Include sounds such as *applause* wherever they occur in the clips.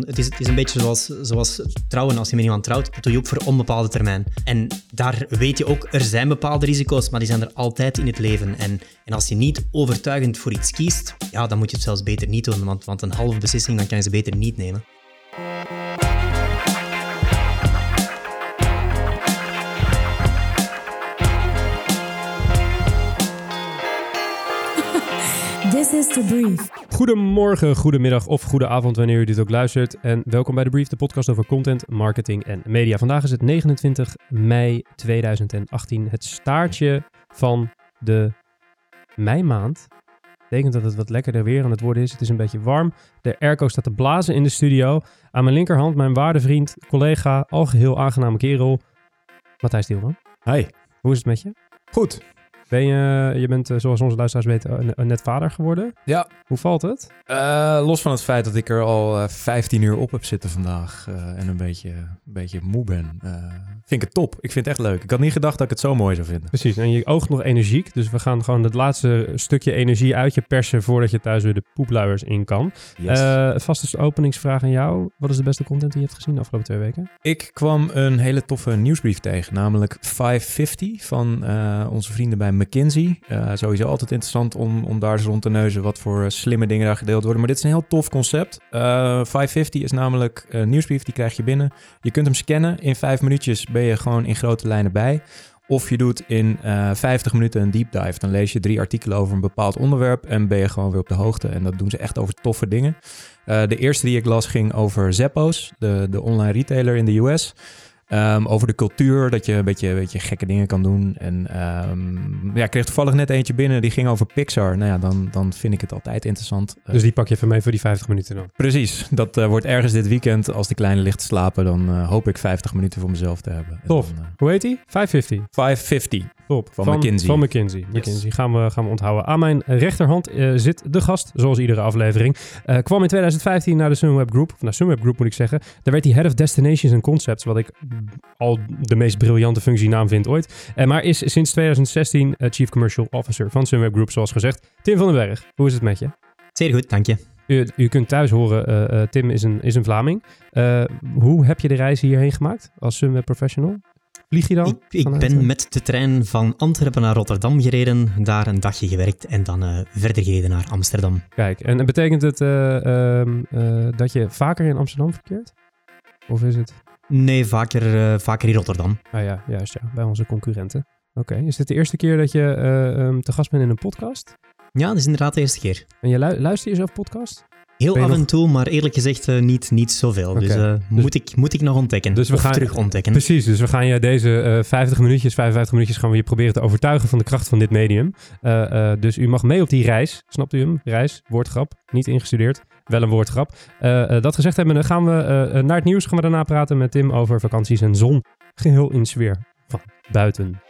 Het is, is een beetje zoals, zoals trouwen. Als je met iemand trouwt, dat doe je ook voor onbepaalde termijn. En daar weet je ook, er zijn bepaalde risico's, maar die zijn er altijd in het leven. En, en als je niet overtuigend voor iets kiest, ja, dan moet je het zelfs beter niet doen. Want, want een halve beslissing, dan kan je ze beter niet nemen. This is The Brief. Goedemorgen, goedemiddag of goede avond wanneer u dit ook luistert. En welkom bij The Brief, de podcast over content, marketing en media. Vandaag is het 29 mei 2018, het staartje van de meimaand. Betekent dat het wat lekkerder weer aan het worden is. Het is een beetje warm. De airco staat te blazen in de studio. Aan mijn linkerhand mijn waarde vriend, collega, algeheel aangename kerel, Matthijs Dielman. Hi. Hoe is het met je? Goed. Ben je, je bent, eh, zoals onze luisteraars weten, net vader geworden. Ja, Hoe valt het? eh, los van het feit dat ik er al eh, 15 uur op heb zitten vandaag eh, en een beetje, een beetje moe ben, eh, vind ik het top. Ik vind het echt leuk. Ik had niet gedacht dat ik het zo mooi zou vinden. Precies, en je oogt nog energiek. Dus we gaan gewoon het laatste stukje energie uit je persen voordat je thuis weer de poepluiers in kan. Yes. Eh vaste openingsvraag aan jou. Wat is de beste content die je hebt gezien de afgelopen twee weken? ik kwam een hele toffe nieuwsbrief tegen, namelijk 550 van eh, onze vrienden bij McKinsey. Eh, sowieso altijd interessant om, om daar eens rond te neuzen wat voor eh, slimme dingen daar gedeeld worden. Maar dit is een heel tof concept. Eh 550 is namelijk een nieuwsbrief, die krijg je binnen. Je kunt hem scannen. In vijf minuutjes ben je gewoon in grote lijnen bij. Of je doet in eh 50 minuten een deep dive. Dan lees je drie artikelen over een bepaald onderwerp en ben je gewoon weer op de hoogte. En dat doen ze echt over toffe dingen. Eh, de eerste die ik las ging over Zappos, de, de online retailer in de US. Ehm, over de cultuur, dat je een beetje, een beetje gekke dingen kan doen. En ehm, ja, ik kreeg toevallig net eentje binnen, die ging over Pixar. Nou ja, dan, dan vind ik het altijd interessant. Eh, Dus die pak je even mee voor die 50 minuten dan. Precies, dat eh, wordt ergens dit weekend. Als de kleine ligt te slapen, dan eh, hoop ik 50 minuten voor mezelf te hebben. En Tof. dan, Hoe heet die? 550. 550. Top. Van McKinsey. Van McKinsey. McKinsey gaan, we, gaan we onthouden. Aan mijn rechterhand eh, zit de gast, zoals iedere aflevering. Eh, kwam in 2015 naar de Sunweb Group. Of naar Sunweb Group moet ik zeggen. Daar werd hij Head of Destinations and Concepts. Wat ik al de meest briljante functienaam vind ooit. Eh, maar is sinds 2016 eh, Chief Commercial Officer van Sunweb Group, zoals gezegd. Tim van den Berg, hoe is het met je? Zeer goed, dank je. U, u kunt thuis horen, Tim is een, is een Vlaming. Hoe heb je de reis hierheen gemaakt als Sunweb Professional? Vlieg je dan? Ik, ik vanuit, ben eh, met de trein van Antwerpen naar Rotterdam gereden, daar een dagje gewerkt en dan eh, verder gereden naar Amsterdam. Kijk, en betekent het eh, ehm, eh, dat je vaker in Amsterdam verkeert? Of is het... Nee, vaker, vaker in Rotterdam. Ah ja, juist ja, bij onze concurrenten. Oké, is dit de eerste keer dat je eh, ehm, te gast bent in een podcast? Ja, dat is inderdaad de eerste keer. En je lu- luister je zelf podcast? Heel af en toe, maar eerlijk gezegd eh, niet, niet zoveel. Dus, eh, moet, ik, moet ik nog ontdekken. Dus we of gaan- terug ontdekken. Precies, dus we gaan je deze eh 50 minuutjes, 55 minuutjes gaan we je proberen te overtuigen van de kracht van dit medium. Eh, eh, dus u mag mee op die reis. Snapt u hem? Reis, woordgrap, niet ingestudeerd, wel een woordgrap. Eh, eh, dat gezegd hebben, dan gaan we eh, eh, naar het nieuws. Gaan we daarna praten met Tim over vakanties en zon. Geheel in sfeer van buiten.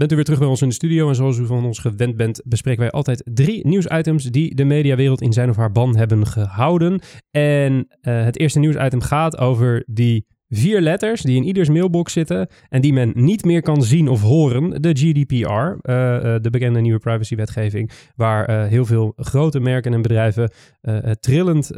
Bent u weer terug bij ons in de studio. En zoals u van ons gewend bent, bespreken wij altijd drie nieuwsitems die de mediawereld in zijn of haar ban hebben gehouden. En eh, het eerste nieuwsitem gaat over die vier letters die in ieders mailbox zitten en die men niet meer kan zien of horen. De GDPR, eh, eh, de bekende nieuwe privacywetgeving, waar eh, heel veel grote merken en bedrijven trillend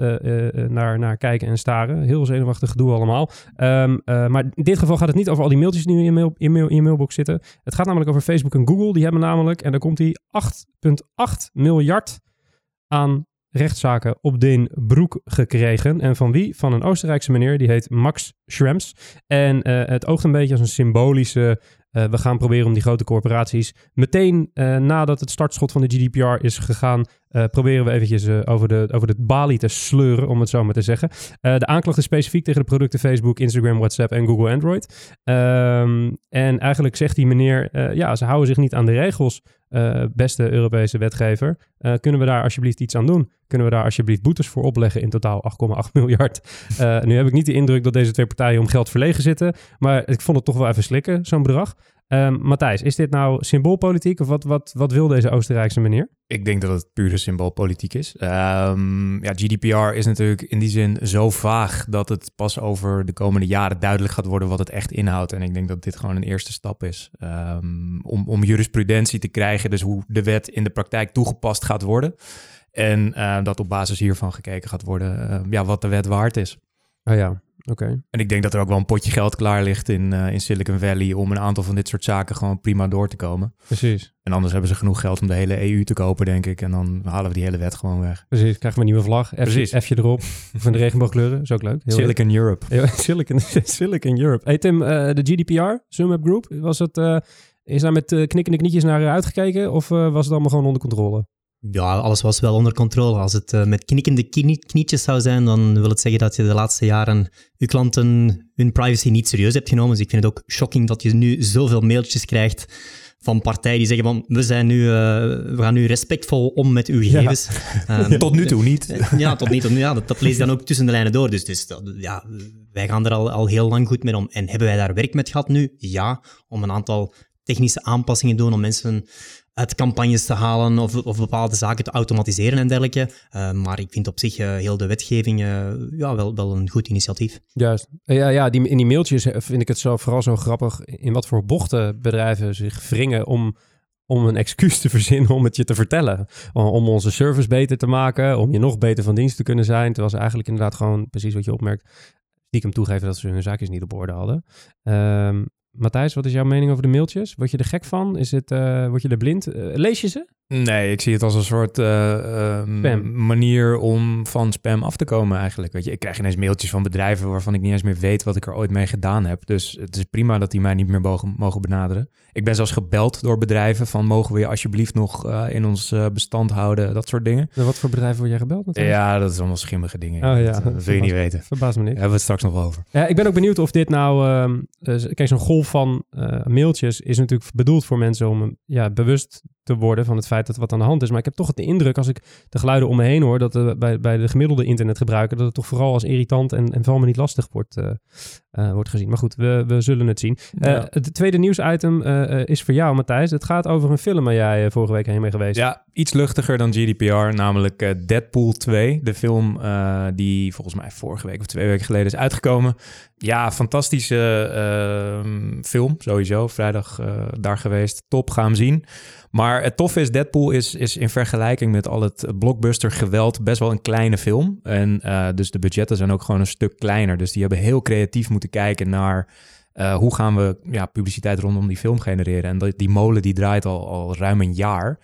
naar, naar kijken en staren. Heel zenuwachtig gedoe allemaal. Ehm, eh, maar in dit geval gaat het niet over al die mailtjes die in mail, in, mail, in je mailbox zitten. Het gaat namelijk over Facebook en Google. Die hebben namelijk, en daar komt die 8,8 miljard aan rechtszaken op den broek gekregen. En van wie? Van een Oostenrijkse meneer, die heet Max Schrems. En eh, het oogt een beetje als een symbolische... eh, we gaan proberen om die grote corporaties meteen eh, nadat het startschot van de GDPR is gegaan, proberen we eventjes over, de, over de balie te sleuren, om het zo maar te zeggen. De aanklacht is specifiek tegen de producten Facebook, Instagram, WhatsApp en Google Android. Ehm, en eigenlijk zegt die meneer, ja, ze houden zich niet aan de regels, beste Europese wetgever. Kunnen we daar alsjeblieft iets aan doen? Kunnen we daar alsjeblieft boetes voor opleggen in totaal 8,8 *laughs* miljard? Eh, nu heb ik niet de indruk dat deze twee partijen om geld verlegen zitten, maar ik vond het toch wel even slikken, zo'n bedrag. Ehm, Matthijs, is dit nou symboolpolitiek of wat, wat, wat wil deze Oostenrijkse meneer? Ik denk dat het pure symboolpolitiek is. Ehm, ja, GDPR is natuurlijk in die zin zo vaag dat het pas over de komende jaren duidelijk gaat worden wat het echt inhoudt. En ik denk dat dit gewoon een eerste stap is ehm, om, om jurisprudentie te krijgen, dus hoe de wet in de praktijk toegepast gaat worden. En eh, dat op basis hiervan gekeken gaat worden eh, ja, wat de wet waard is. Oh ja, oké. En ik denk dat er ook wel een potje geld klaar ligt in, eh, in Silicon Valley om een aantal van dit soort zaken gewoon prima door te komen. Precies. En anders hebben ze genoeg geld om de hele EU te kopen, denk ik. En dan halen we die hele wet gewoon weg. Precies, krijgen we een nieuwe vlag. F, Precies. F'je erop. *laughs* Van de regenboogkleuren. Is ook leuk. Heel Silicon Europe. *laughs* Silicon, *laughs* Silicon Europe. Hey Tim, de GDPR, SumUp Group, was het, is daar met knikkende knietjes naar uitgekeken of was het allemaal gewoon onder controle? Ja, alles was wel onder controle. Als het eh, met knikkende knie- knietjes zou zijn, dan wil het zeggen dat je de laatste jaren je klanten hun privacy niet serieus hebt genomen. Dus ik vind het ook shocking dat je nu zoveel mailtjes krijgt van partijen die zeggen van we, zijn nu, eh, we gaan nu respectvol om met uw gegevens. *laughs* Ehm, Tot nu toe niet. Ja, tot niet. Tot nu, ja, dat, dat lees je dan ook tussen de lijnen door. Dus, dus dat- ja, wij gaan er al, al heel lang goed mee om. En hebben wij daar werk met gehad nu? Ja, om een aantal technische aanpassingen doen om mensen uit campagnes te halen of, of bepaalde zaken te automatiseren en dergelijke. Eh, maar ik vind op zich eh, heel de wetgeving eh, ja, wel, wel een goed initiatief. Juist. Ja, ja die, in die mailtjes vind ik het zo, vooral zo grappig in wat voor bochten bedrijven zich wringen om, om een excuus te *laughs* verzinnen om het je te vertellen. Om, om onze service beter te maken, om je nog beter van dienst te kunnen zijn. Terwijl ze eigenlijk inderdaad gewoon, precies wat je opmerkt, stiekem toegeven dat ze hun zaakjes niet op orde hadden. Ehm Matthijs, wat is jouw mening over de mailtjes? Word je er gek van? Is het, eh, word je er blind? Eh, lees je ze? Nee, ik zie het als een soort eh, ehm, manier om van spam af te komen eigenlijk. Weet je, ik krijg ineens mailtjes van bedrijven waarvan ik niet eens meer weet wat ik er ooit mee gedaan heb. Dus het is prima dat die mij niet meer mogen, mogen benaderen. Ik ben zelfs gebeld door bedrijven van mogen we je alsjeblieft nog eh, in ons eh, bestand houden, dat soort dingen. Wat voor bedrijven word jij gebeld? Matthijs? Ja, dat is allemaal schimmige dingen. Oh ja. dat, dat wil je niet weten. Verbaast me niet. Daar hebben we het straks nog over. Ja, ik ben ook benieuwd of dit nou... ehm, eh, kijk, zo'n golf van mailtjes is natuurlijk bedoeld voor mensen om ja, bewust te worden van het feit dat wat aan de hand is. Maar ik heb toch de indruk, als ik de geluiden om me heen hoor, dat bij, bij de gemiddelde internetgebruiker, dat het toch vooral als irritant en, en vooral maar niet lastig wordt, eh, eh, wordt gezien. Maar goed, we, we zullen het zien. Eh. Het tweede nieuwsitem eh, eh, is voor jou, Matthijs. Het gaat over een film waar jij vorige week heen mee geweest. Ja, iets luchtiger dan GDPR, namelijk eh, Deadpool 2. De film eh, die volgens mij vorige week of twee weken geleden is uitgekomen. Ja, fantastische ehm, film, sowieso. Vrijdag eh, daar geweest. Top, ga hem zien. Maar het toffe is, Deadpool is, is in vergelijking met al het blockbuster geweld best wel een kleine film. En eh, dus de budgetten zijn ook gewoon een stuk kleiner. Dus die hebben heel creatief moeten kijken naar... eh, hoe gaan we ja, publiciteit rondom die film genereren? En dat, die molen die draait al, al ruim een jaar.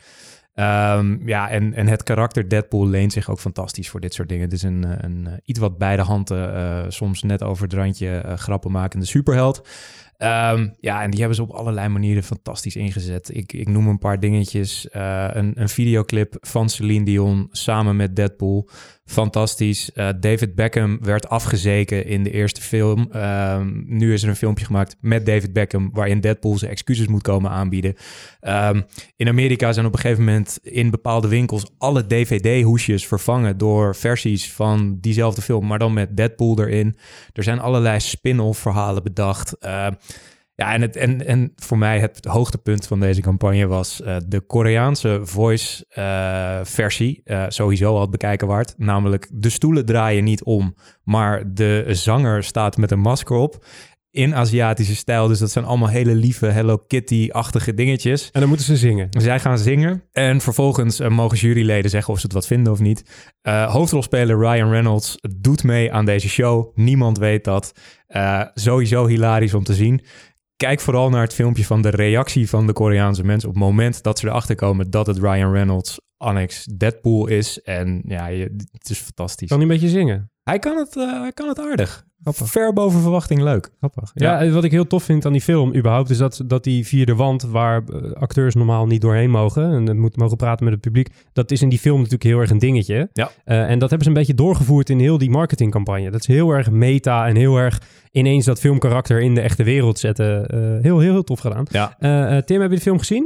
Ehm, ja, en, en het karakter Deadpool leent zich ook fantastisch voor dit soort dingen. Het is een, een, eh, iets wat bij de handen, eh, soms net over het randje eh, grappen makende superheld. Ehm, ja, en die hebben ze op allerlei manieren fantastisch ingezet. Ik, ik noem een paar dingetjes. Een, een videoclip van Celine Dion samen met Deadpool. Fantastisch. Eh, David Beckham werd afgezeken in de eerste film. Ehm, nu is er een filmpje gemaakt met David Beckham... waarin Deadpool zijn excuses moet komen aanbieden. Ehm, in Amerika zijn op een gegeven moment in bepaalde winkels... alle DVD-hoesjes vervangen door versies van diezelfde film... maar dan met Deadpool erin. Er zijn allerlei spin-off verhalen bedacht... Ehm, ja, en, het, en, en voor mij het hoogtepunt van deze campagne was eh, de Koreaanse voice-versie. sowieso al het bekijken waard. Namelijk, de stoelen draaien niet om, maar de zanger staat met een masker op. In Aziatische stijl. Dus dat zijn allemaal hele lieve Hello Kitty-achtige dingetjes. En dan moeten ze zingen. Zij gaan zingen en vervolgens eh, mogen juryleden zeggen of ze het wat vinden of niet. Eh, hoofdrolspeler Ryan Reynolds doet mee aan deze show. Niemand weet dat. Eh, sowieso hilarisch om te zien. Kijk vooral naar het filmpje van de reactie van de Koreaanse mensen op het moment dat ze erachter komen dat het Ryan Reynolds annex Deadpool is. En ja, het is fantastisch. Kan hij een beetje zingen? Hij kan het, eh, hij kan het aardig. Grappig. Ver boven verwachting leuk. Grappig. Ja, en wat ik heel tof vind aan die film überhaupt... is dat, dat die vierde wand waar eh, acteurs normaal niet doorheen mogen... en het moet mogen praten met het publiek... dat is in die film natuurlijk heel erg een dingetje. Ja. Eh, en dat hebben ze een beetje doorgevoerd in heel die marketingcampagne. Dat is heel erg meta en heel erg ineens dat filmkarakter in de echte wereld zetten. Eh, heel, heel, heel tof gedaan. Ja. Eh, eh, Tim, heb je de film gezien?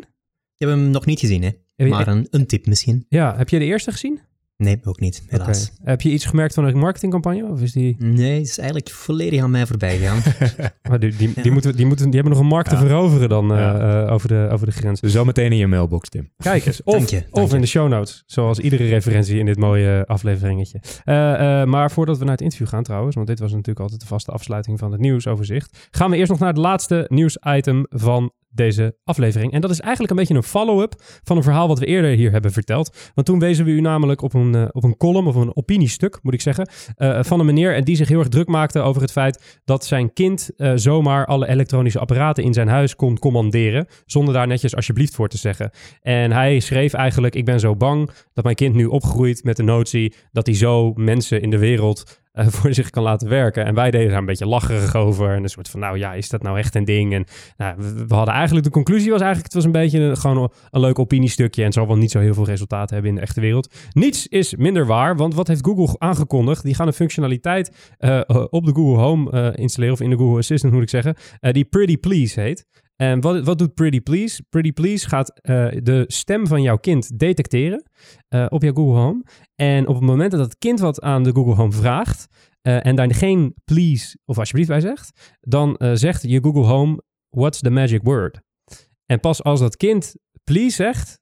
Ik heb hem nog niet gezien, hè? Maar een, een tip misschien. Ja, heb je de eerste gezien? Nee, ook niet, helaas. Heb je iets gemerkt van de marketingcampagne? Of is die... Nee, het is eigenlijk volledig aan mij voorbij gegaan. *laughs* Maar die, die, die, Ja. moeten, die, moeten, die hebben nog een markt te veroveren dan eh, Ja. eh, over, de, over de grens. Dus zo meteen in je mailbox, Tim. Kijk eens. *laughs* Of, Dank je, dank of je. in de show notes. Zoals iedere referentie in dit mooie afleveringetje. Eh, eh, maar voordat we naar het interview gaan trouwens, want dit was natuurlijk altijd de vaste afsluiting van het nieuwsoverzicht, gaan we eerst nog naar het laatste nieuwsitem van deze aflevering. En dat is eigenlijk een beetje een follow-up van een verhaal wat we eerder hier hebben verteld. Want toen wezen we u namelijk op een, eh, op een column of een opiniestuk, moet ik zeggen, eh, van een meneer en die zich heel erg druk maakte over het feit dat zijn kind eh, zomaar alle elektronische apparaten in zijn huis kon commanderen, zonder daar netjes alsjeblieft voor te zeggen. En hij schreef eigenlijk: Ik ben zo bang dat mijn kind nu opgroeit met de notie dat hij zo mensen in de wereld eh, *laughs* voor zich kan laten werken. En wij deden daar een beetje lacherig over. En een soort van: Nou ja, is dat nou echt een ding? En nou, we, hadden eigenlijk de conclusie was eigenlijk: het was een beetje een, gewoon een, leuk opiniestukje. En zal wel niet zo heel veel resultaten hebben in de echte wereld. Niets is minder waar, want wat heeft Google aangekondigd? Die gaan een functionaliteit eh, eh, op de Google Home installeren, of in de Google Assistant moet ik zeggen, die Pretty Please heet. En wat, wat doet Pretty Please? Pretty Please gaat eh, de stem van jouw kind detecteren eh, op jouw Google Home. En op het moment dat het kind wat aan de Google Home vraagt eh, en daar geen please of alsjeblieft bij zegt, dan zegt je Google Home, what's the magic word? En pas als dat kind please zegt,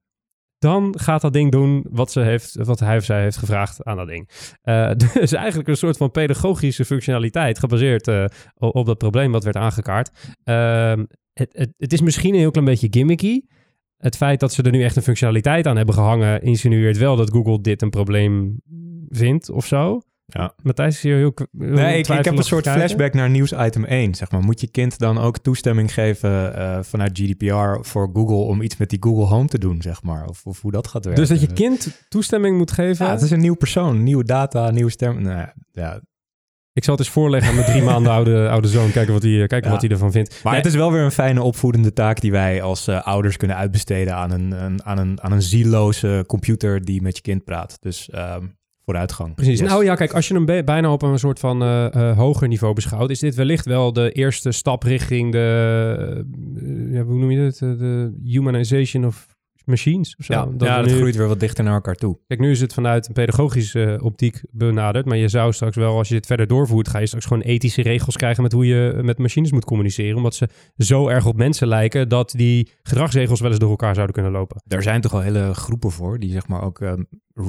dan gaat dat ding doen wat, ze heeft, wat hij of zij heeft gevraagd aan dat ding. *laughs* Dus eigenlijk een soort van pedagogische functionaliteit gebaseerd op dat probleem wat werd aangekaart. Ehm, het, het, het is misschien een heel klein beetje gimmicky. Het feit dat ze er nu echt een functionaliteit aan hebben gehangen, insinueert wel dat Google dit een probleem vindt of zo. Ja. Matthijs is hier heel, heel Nee, ik, ik heb een soort kijken. flashback naar nieuwsitem 1. Zeg maar. Moet je kind dan ook toestemming geven eh, vanuit GDPR voor Google om iets met die Google Home te doen, zeg maar? Of, of hoe dat gaat werken? Dus dat je kind toestemming moet geven. Ja, het is een nieuw persoon, nieuwe data, nieuwe stem. Nou, ja. Ik zal het eens voorleggen aan mijn drie maanden oude, oude zoon. Kijken wat hij, kijken Ja. wat hij ervan vindt. Maar Nee, het is wel weer een fijne opvoedende taak die wij als eh, ouders kunnen uitbesteden aan een, een, aan, een, aan een zieloze computer die met je kind praat. Dus ehm, vooruitgang. Precies. Yes. Nou ja, kijk, als je hem bijna op een soort van eh, eh, hoger niveau beschouwt, is dit wellicht wel de eerste stap richting de, eh, ja, hoe noem je het, Eh, de humanization of machines of zo. ja, Dat ja, dat nu- groeit weer wat dichter naar elkaar toe. Kijk, nu is het vanuit een pedagogische eh, optiek benaderd, maar je zou straks wel, als je dit verder doorvoert, ga je straks gewoon ethische regels krijgen met hoe je met machines moet communiceren, omdat ze zo erg op mensen lijken dat die gedragsregels wel eens door elkaar zouden kunnen lopen. Er zijn toch al hele groepen voor, die zeg maar ook ehm,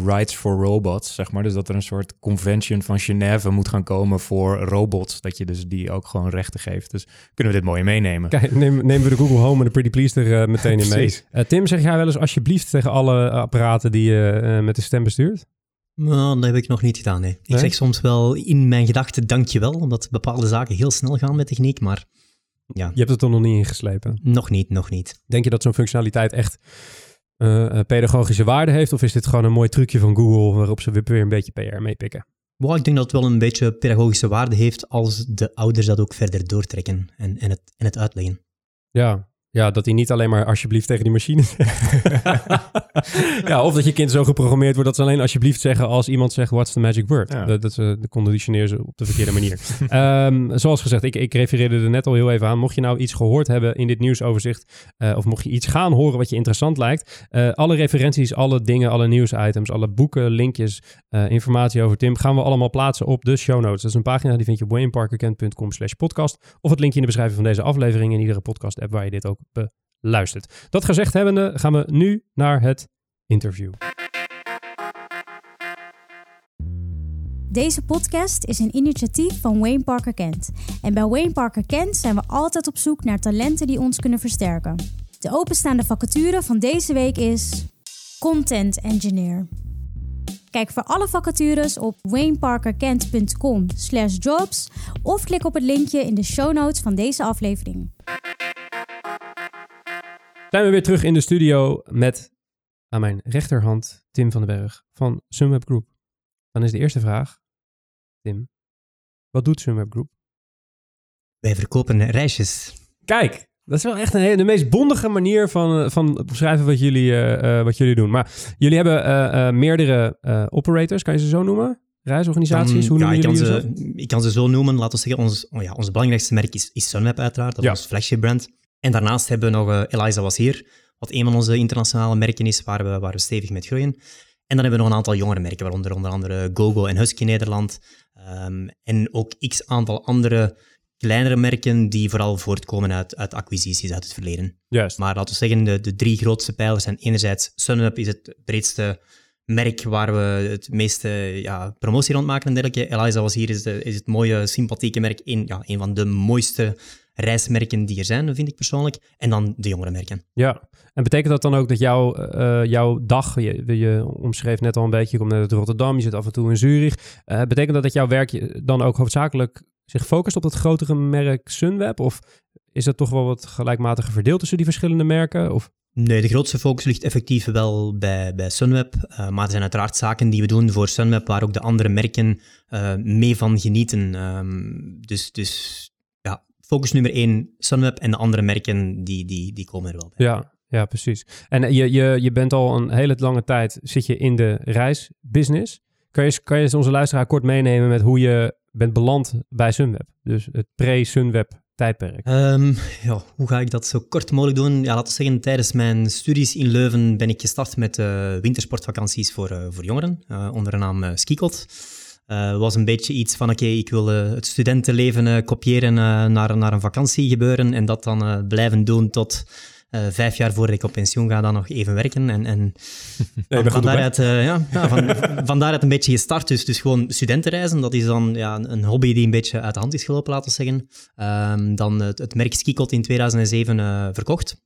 rights for robots, zeg maar. Dus dat er een soort convention van Genève moet gaan komen voor robots, dat je dus die ook gewoon rechten geeft. Dus kunnen we dit mooi meenemen. Kijk, neem- nemen we de Google Home en de Pretty Please er eh, meteen in *laughs* mee. Eh, Tim, zeg jij wel eens alsjeblieft tegen alle apparaten die je eh, met de stem bestuurt? Nou, dat heb ik nog niet gedaan, nee. Ik Nee? zeg soms wel in mijn gedachten dankjewel, omdat bepaalde zaken heel snel gaan met techniek, maar ja, Je hebt het er nog niet ingeslepen. nog niet, nog niet. Denk je dat zo'n functionaliteit echt eh, eh, pedagogische waarde heeft? Of is dit gewoon een mooi trucje van Google waarop ze weer een beetje PR meepikken? Wow, ik denk dat het wel een beetje pedagogische waarde heeft als de ouders dat ook verder doortrekken en, en, het, en het uitleggen. Ja. Ja, dat hij niet alleen maar alsjeblieft tegen die machine zegt. *laughs* ja, of dat je kind zo geprogrammeerd wordt dat ze alleen alsjeblieft zeggen als iemand zegt what's the magic word. Ja. Dat, dat ze de conditioneer ze op de verkeerde manier. *laughs* Ehm, zoals gezegd, ik, ik refereerde er net al heel even aan. Mocht je nou iets gehoord hebben in dit nieuwsoverzicht, eh, of mocht je iets gaan horen wat je interessant lijkt, eh, alle referenties, alle dingen, alle nieuwsitems, alle boeken, linkjes, eh, informatie over Tim, gaan we allemaal plaatsen op de show notes. Dat is een pagina die vind je op wayneparkerkent.com slash podcast, of het linkje in de beschrijving van deze aflevering in iedere podcast app waar je dit ook beluistert. Dat gezegd hebbende, gaan we nu naar het interview. Deze podcast is een initiatief van Wayne Parker Kent. En bij Wayne Parker Kent zijn we altijd op zoek naar talenten die ons kunnen versterken. De openstaande vacature van deze week is Content Engineer. Kijk voor alle vacatures op wayneparkerkent.com slash jobs of klik op het linkje in de show notes van deze aflevering. Zijn we weer terug in de studio met aan mijn rechterhand Tim van den Berg van Sunweb Group. Dan is de eerste vraag, Tim, wat doet Sunweb Group? Wij verkopen reisjes. Kijk, dat is wel echt een hele, de meest bondige manier van, eh, van beschrijven wat jullie, eh, eh, wat jullie doen. Maar jullie hebben meerdere operators, kan je ze zo noemen? Reisorganisaties, hoe ja, noemen ik, kan ze, ik kan ze zo noemen. Laten we zeggen, ons, oh ja, ons belangrijkste merk is, is Sunweb uiteraard. Dat is Ja. ons flagship brand. En daarnaast hebben we nog eh, Eliza was hier, wat een van onze internationale merken is waar we, waar we stevig mee groeien. En dan hebben we nog een aantal jongere merken, waaronder onder andere GoGo en Husky Nederland. Ehm, en ook x aantal andere kleinere merken die vooral voortkomen uit, uit acquisities uit het verleden. Juist. Maar laten we zeggen, de, de drie grootste pijlers zijn enerzijds Sunweb is het breedste merk waar we het meeste ja, promotie rond maken en dergelijke. Eliza was hier, is, de, is het mooie, sympathieke merk. Een, ja, een van de mooiste reismerken die er zijn, vind ik persoonlijk. En dan de jongere merken. Ja, en betekent dat dan ook dat jouw, eh, jouw dag, je, je omschreef net al een beetje, je komt net uit Rotterdam, je zit af en toe in Zurich. Eh, betekent dat dat jouw werk dan ook hoofdzakelijk zich focust op het grotere merk Sunweb? Of is dat toch wel wat gelijkmatiger verdeeld tussen die verschillende merken? Of? Nee, de grootste focus ligt effectief wel bij, bij Sunweb. Uh, maar er zijn uiteraard zaken die we doen voor Sunweb waar ook de andere merken uh, mee van genieten. Um, dus, dus focus nummer één Sunweb en de andere merken die, die, die komen er wel bij. Ja, ja precies. En je, je, je bent al een hele lange tijd zit je in de reisbusiness. Kan je, kan je onze luisteraar kort meenemen met hoe je bent beland bij Sunweb? Dus het pre-Sunweb tijdperk? Um, ja, hoe ga ik dat zo kort mogelijk doen? Ja, laten we zeggen, tijdens mijn studies in Leuven ben ik gestart met uh, wintersportvakanties voor, uh, voor jongeren, uh, onder de naam uh, was een beetje iets van, oké, okay, ik wil het studentenleven kopiëren naar, naar een vakantie gebeuren en dat dan blijven doen tot vijf jaar voordat ik op pensioen ga, dan nog even werken. En, en *laughs* nee, van, van, daaruit, ja, ja, van, *laughs* van daaruit een beetje gestart. Dus, dus gewoon studentenreizen, dat is dan ja, een hobby die een beetje uit de hand is gelopen, laten we zeggen. Um, dan het, het merk Skikot in 2007 uh, verkocht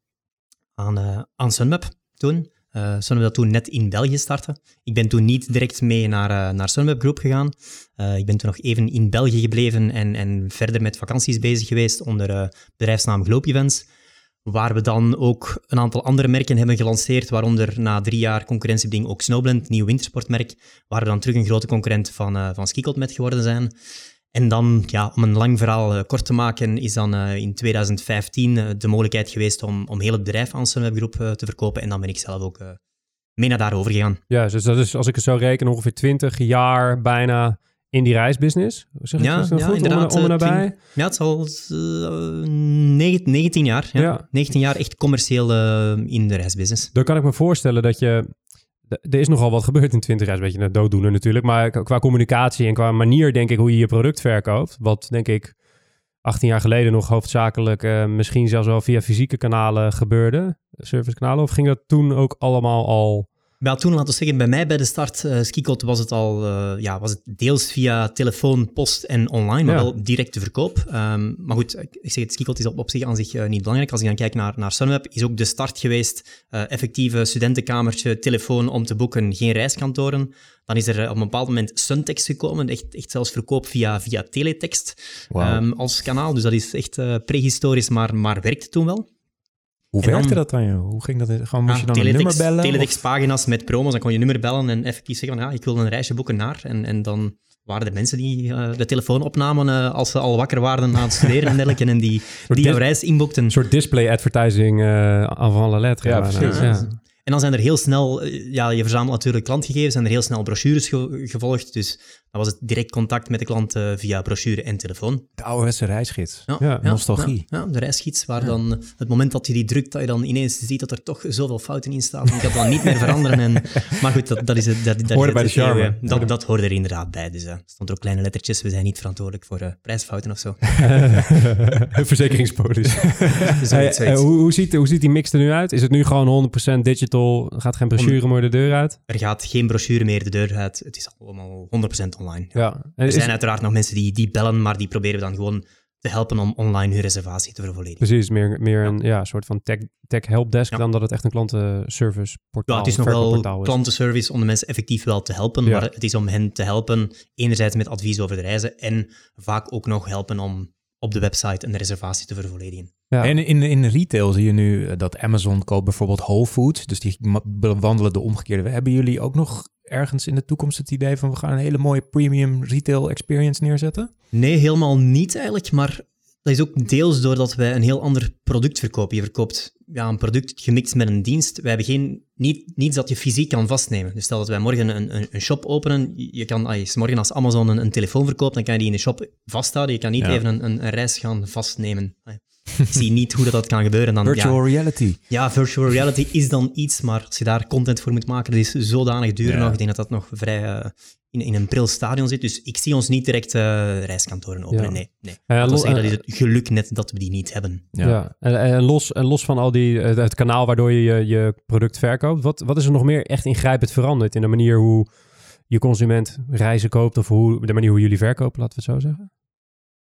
aan, aan Sunweb toen. Uh, Sunweb dat toen net in België startte. Ik ben toen niet direct mee naar, uh, naar Sunweb Group gegaan. Uh, ik ben toen nog even in België gebleven en, en verder met vakanties bezig geweest onder bedrijfsnaam Globe Events waar we dan ook een aantal andere merken hebben gelanceerd, waaronder na drie jaar concurrentiebeding ook Snowblend, nieuw wintersportmerk, waar we dan terug een grote concurrent van, uh, van met geworden zijn. En dan, ja, om een lang verhaal uh, kort te maken, is dan uh, in 2015 de mogelijkheid geweest om, om heel het bedrijf aan Sunweb Groep te verkopen. En dan ben ik zelf ook mee naar daarover gegaan. Ja, dus dat is, als ik het zo reken, ongeveer 20 jaar bijna in die reisbusiness? Zeg ja, ik ja goed, inderdaad. Om, om en nabij? Twin, ja, het is al uh, 19, 19 jaar. Ja. Ja. 19 jaar echt commercieel in de reisbusiness. Dan kan ik me voorstellen dat je... Er is nogal wat gebeurd in 20 jaar, een beetje een dooddoener natuurlijk. Maar qua communicatie en qua manier, denk ik, hoe je je product verkoopt. Wat, denk ik, 18 jaar geleden nog hoofdzakelijk uh, misschien zelfs wel via fysieke kanalen gebeurde. Servicekanalen. Of ging dat toen ook allemaal al... Ja, toen, laten we zeggen, bij mij bij de start, uh, Skikot, was het al uh, ja, was het deels via telefoon, post en online, maar Ja. wel directe verkoop. Um, maar goed, ik zeg het, Skikot is op, op zich aan zich uh, niet belangrijk. Als ik dan kijk naar, naar Sunweb, is ook de start geweest, uh, effectieve studentenkamertje, telefoon om te boeken, geen reiskantoren. Dan is er op een bepaald moment Suntext gekomen, echt, echt zelfs verkoop via, via teletext um, als kanaal. Dus dat is echt prehistorisch, maar, maar werkte toen wel. Hoe en dan- werkte dat dan? Joh? Hoe ging dat? Gewoon moest Ah, je dan een nummer bellen? Teletextpagina's met promos, dan kon je nummer bellen en effectief zeggen van ja, ik wil een reisje boeken naar. En, en dan waren er mensen die eh, de telefoon opnamen eh, als ze al wakker waren aan het studeren en dergelijke en die, *laughs* die reis inboekten. Een soort display advertising eh avant la lettre. Ja, precies. Ja. En dan zijn er heel snel, ja, je verzamelt natuurlijk klantgegevens, zijn er heel snel brochures ge- gevolgd. Dus dan was het direct contact met de klant eh, via brochure en telefoon. De ouderwetse reisgids. Ja, nostalgie. Ja, ja, de reisgids, waar dan het moment dat je die drukt, dat je dan ineens ziet dat er toch zoveel fouten in staan. Ik kan dan niet meer veranderen. En, *laughs* maar goed, dat, dat is het. Dat, dat Hoorde bij de charme. gegeven. Dat, dat hoorde er inderdaad bij. Dus eh, er stond er ook kleine lettertjes. We zijn niet verantwoordelijk voor eh, prijsfouten of zo. *laughs* Een verzekeringspolis. *laughs* Dus Hey, eh, hoe, hoe, ziet, hoe ziet die mix er nu uit? Is het nu gewoon 100% digital? Gaat geen brochure meer de deur uit? Er gaat geen brochure meer de deur uit. Het is allemaal 100% online. Ja. Er is- zijn uiteraard nog mensen die, die bellen, maar die proberen we dan gewoon te helpen om online hun reservatie te vervolledigen. Precies, meer, meer een ja, soort van tech, tech helpdesk Ja. dan dat het echt een klantenservice portaal Ja, het is nog wel klantenservice om de mensen effectief wel te helpen, Ja. maar het is om hen te helpen, enerzijds met advies over de reizen en vaak ook nog helpen om op de website een reservatie te vervolledigen. Ja. En in, in retail zie je nu eh, dat Amazon koopt bijvoorbeeld Whole Foods. Dus die bewandelen de omgekeerde. Hebben jullie ook nog ergens in de toekomst het idee van we gaan een hele mooie premium retail experience neerzetten? Nee, helemaal niet eigenlijk, maar dat is ook deels doordat wij een heel ander product verkopen. Je verkoopt ja, een product gemixt met een dienst. Wij hebben geen, niet, niets dat je fysiek kan vastnemen. Dus stel dat wij morgen een, een, een shop openen, je kan, als je morgen als Amazon een, een telefoon verkoopt, dan kan je die in de shop vasthouden. Je kan niet Ja. even een, een, een reis gaan vastnemen. Ik *laughs* zie niet hoe dat, dat kan gebeuren. Dan, Virtual ja, reality. ja, virtual reality is dan iets, maar als je daar content voor moet maken, dat is zodanig duur Ja. nog. Ik denk dat dat nog vrij eh, in, in een pril stadion zit. Dus ik zie ons niet direct eh, reiskantoren openen. Ja. Nee, nee. Ja, dat, lo- wil zeggen, eh, dat is het geluk net dat we die niet hebben. Ja. Ja. En, en los, en los van al die, het kanaal waardoor je je, je product verkoopt, wat, wat is er nog meer echt ingrijpend veranderd in de manier hoe je consument reizen koopt of hoe, de manier hoe jullie verkopen, laten we het zo zeggen?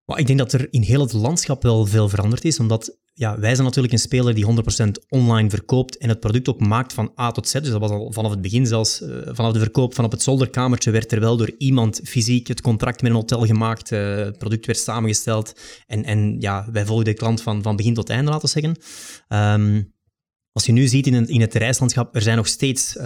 Maar ik denk dat er in heel het landschap wel veel veranderd is, omdat ja, wij zijn natuurlijk een speler die 100% online verkoopt en het product ook maakt van A tot Z. Dus dat was al vanaf het begin zelfs, eh, vanaf de verkoop van op het zolderkamertje werd er wel door iemand fysiek het contract met een hotel gemaakt, eh, het product werd samengesteld en, en ja, wij volgden de klant van, van begin tot einde, laten we zeggen. Ehm, als je nu ziet in het, in het reislandschap, er zijn nog steeds eh,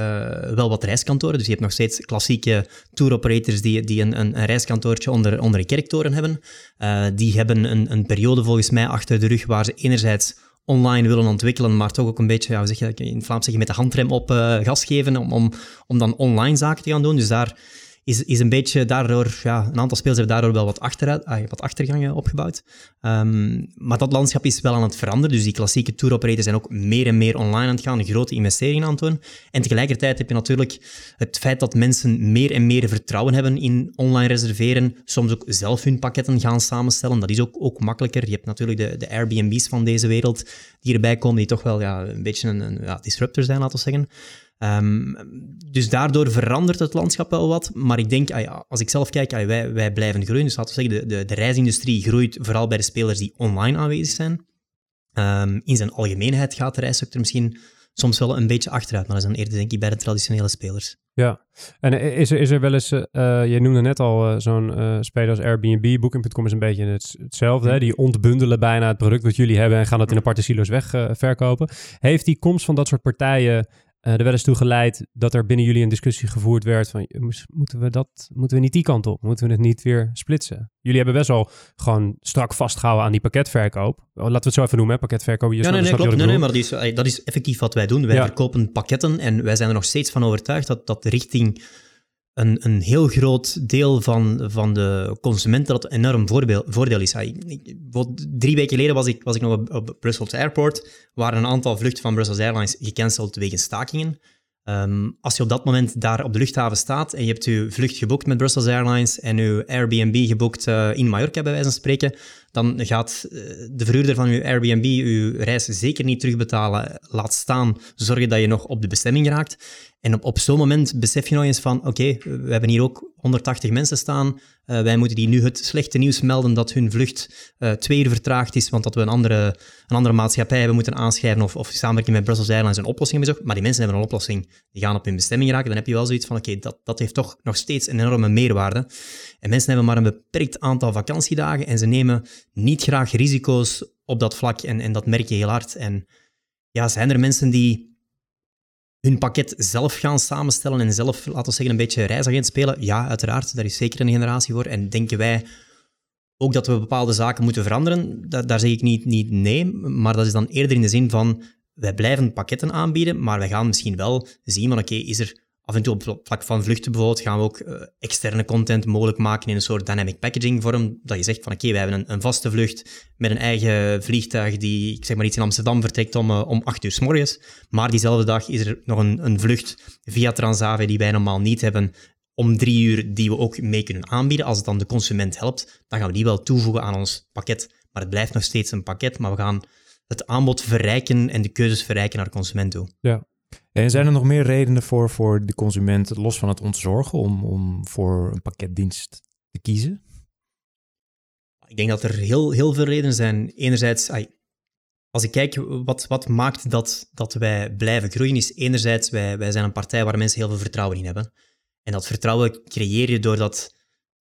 wel wat reiskantoren. Dus je hebt nog steeds klassieke tour operators die, die een, een, een reiskantoortje onder, onder een kerktoren hebben. Eh, die hebben een, een periode volgens mij achter de rug waar ze enerzijds online willen ontwikkelen, maar toch ook een beetje, ja, zeg je, in Vlaams zeg je met de handrem op eh, gas geven om, om, om dan online zaken te gaan doen. Dus daar is, is een beetje daardoor, ja, een aantal spelers hebben daardoor wel wat, achteruit, ah, wat achtergangen opgebouwd. Ehm, maar dat landschap is wel aan het veranderen. Dus die klassieke tour zijn ook meer en meer online aan het gaan, grote investeringen aan het doen. En tegelijkertijd heb je natuurlijk het feit dat mensen meer en meer vertrouwen hebben in online reserveren, soms ook zelf hun pakketten gaan samenstellen. Dat is ook, ook makkelijker. Je hebt natuurlijk de, de Airbnb's van deze wereld die erbij komen, die toch wel ja, een beetje een, een ja, disruptor zijn, laten we zeggen. Ehm, dus daardoor verandert het landschap wel wat. Maar ik denk, ah ja, als ik zelf kijk, ah, wij, wij blijven groeien. Dus laten we zeggen, de, de, de reisindustrie groeit vooral bij de spelers die online aanwezig zijn. Ehm, in zijn algemeenheid gaat de reissector misschien soms wel een beetje achteruit. Maar dat is dan eerder, denk ik, bij de traditionele spelers. Ja, en is er, is er wel eens, eh, je noemde net al eh, zo'n speler als Airbnb, Booking.com is een beetje het, hetzelfde. Hè? Die ontbundelen bijna het product wat jullie hebben en gaan dat in aparte silo's wegverkopen. verkopen. Heeft die komst van dat soort partijen er wel eens toe geleid dat er binnen jullie een discussie gevoerd werd van, eh, moeten we dat, moeten we niet die kant op? Moeten we het niet weer splitsen? Jullie hebben best wel gewoon strak vastgehouden aan die pakketverkoop. Oh, Laten we het zo even noemen, hè? pakketverkoop. Je Ja, snapt- nee, nee, klopt. Nee, nee, maar dat is, eh, dat is effectief wat wij doen. Wij Ja. verkopen pakketten en wij zijn er nog steeds van overtuigd dat dat richting een, een heel groot deel van, van de consumenten dat een enorm voordeel, voordeel is. Bijvoorbeeld drie weken geleden was ik, was ik nog op, op Brussels Airport, waren een aantal vluchten van Brussels Airlines gecanceld wegens stakingen. Ehm, als je op dat moment daar op de luchthaven staat en je hebt je vlucht geboekt met Brussels Airlines en je Airbnb geboekt eh, in Mallorca, bij wijze van spreken, dan gaat eh, de verhuurder van je Airbnb je reis zeker niet terugbetalen. Laat staan, zorgen dat je nog op de bestemming raakt. En op, op zo'n moment besef je nog eens van, oké, we hebben hier ook 180 mensen staan. Eh, wij moeten die nu het slechte nieuws melden dat hun vlucht eh, twee uur vertraagd is, want dat we een andere, een andere maatschappij hebben moeten aanschrijven of, of samenwerking met Brussels Airlines een oplossing hebben. Maar die mensen hebben een oplossing. Die gaan op hun bestemming raken. Dan heb je wel zoiets van, oké, dat, dat heeft toch nog steeds een enorme meerwaarde. En mensen hebben maar een beperkt aantal vakantiedagen en ze nemen niet graag risico's op dat vlak. En, en dat merk je heel hard. En ja, zijn er mensen die hun pakket zelf gaan samenstellen en zelf, laten we zeggen, een beetje reisagent spelen? Ja, uiteraard. Daar is zeker een generatie voor. En denken wij ook dat we bepaalde zaken moeten veranderen? Da- daar zeg ik niet, niet nee, maar dat is dan eerder in de zin van wij blijven pakketten aanbieden, maar wij gaan misschien wel zien van oké, is er af en toe op vlak van vluchten bijvoorbeeld, gaan we ook eh, externe content mogelijk maken in een soort dynamic packaging vorm, dat je zegt van oké, wij hebben een, een vaste vlucht met een eigen vliegtuig die, ik zeg maar iets in Amsterdam vertrekt om, eh, om acht uur s morgens, maar diezelfde dag is er nog een, een vlucht via Transavia die wij normaal niet hebben, om drie uur die we ook mee kunnen aanbieden. Als het dan de consument helpt, dan gaan we die wel toevoegen aan ons pakket. Maar het blijft nog steeds een pakket, maar we gaan het aanbod verrijken en de keuzes verrijken naar de consument toe. En zijn er nog meer redenen voor, voor de consument, los van het ontzorgen, om, om voor een pakketdienst te kiezen? Ik denk dat er heel, heel veel redenen zijn. Enerzijds, als ik kijk wat, wat maakt dat, dat wij blijven groeien, is enerzijds, wij, wij zijn een partij waar mensen heel veel vertrouwen in hebben. En dat vertrouwen creëer je doordat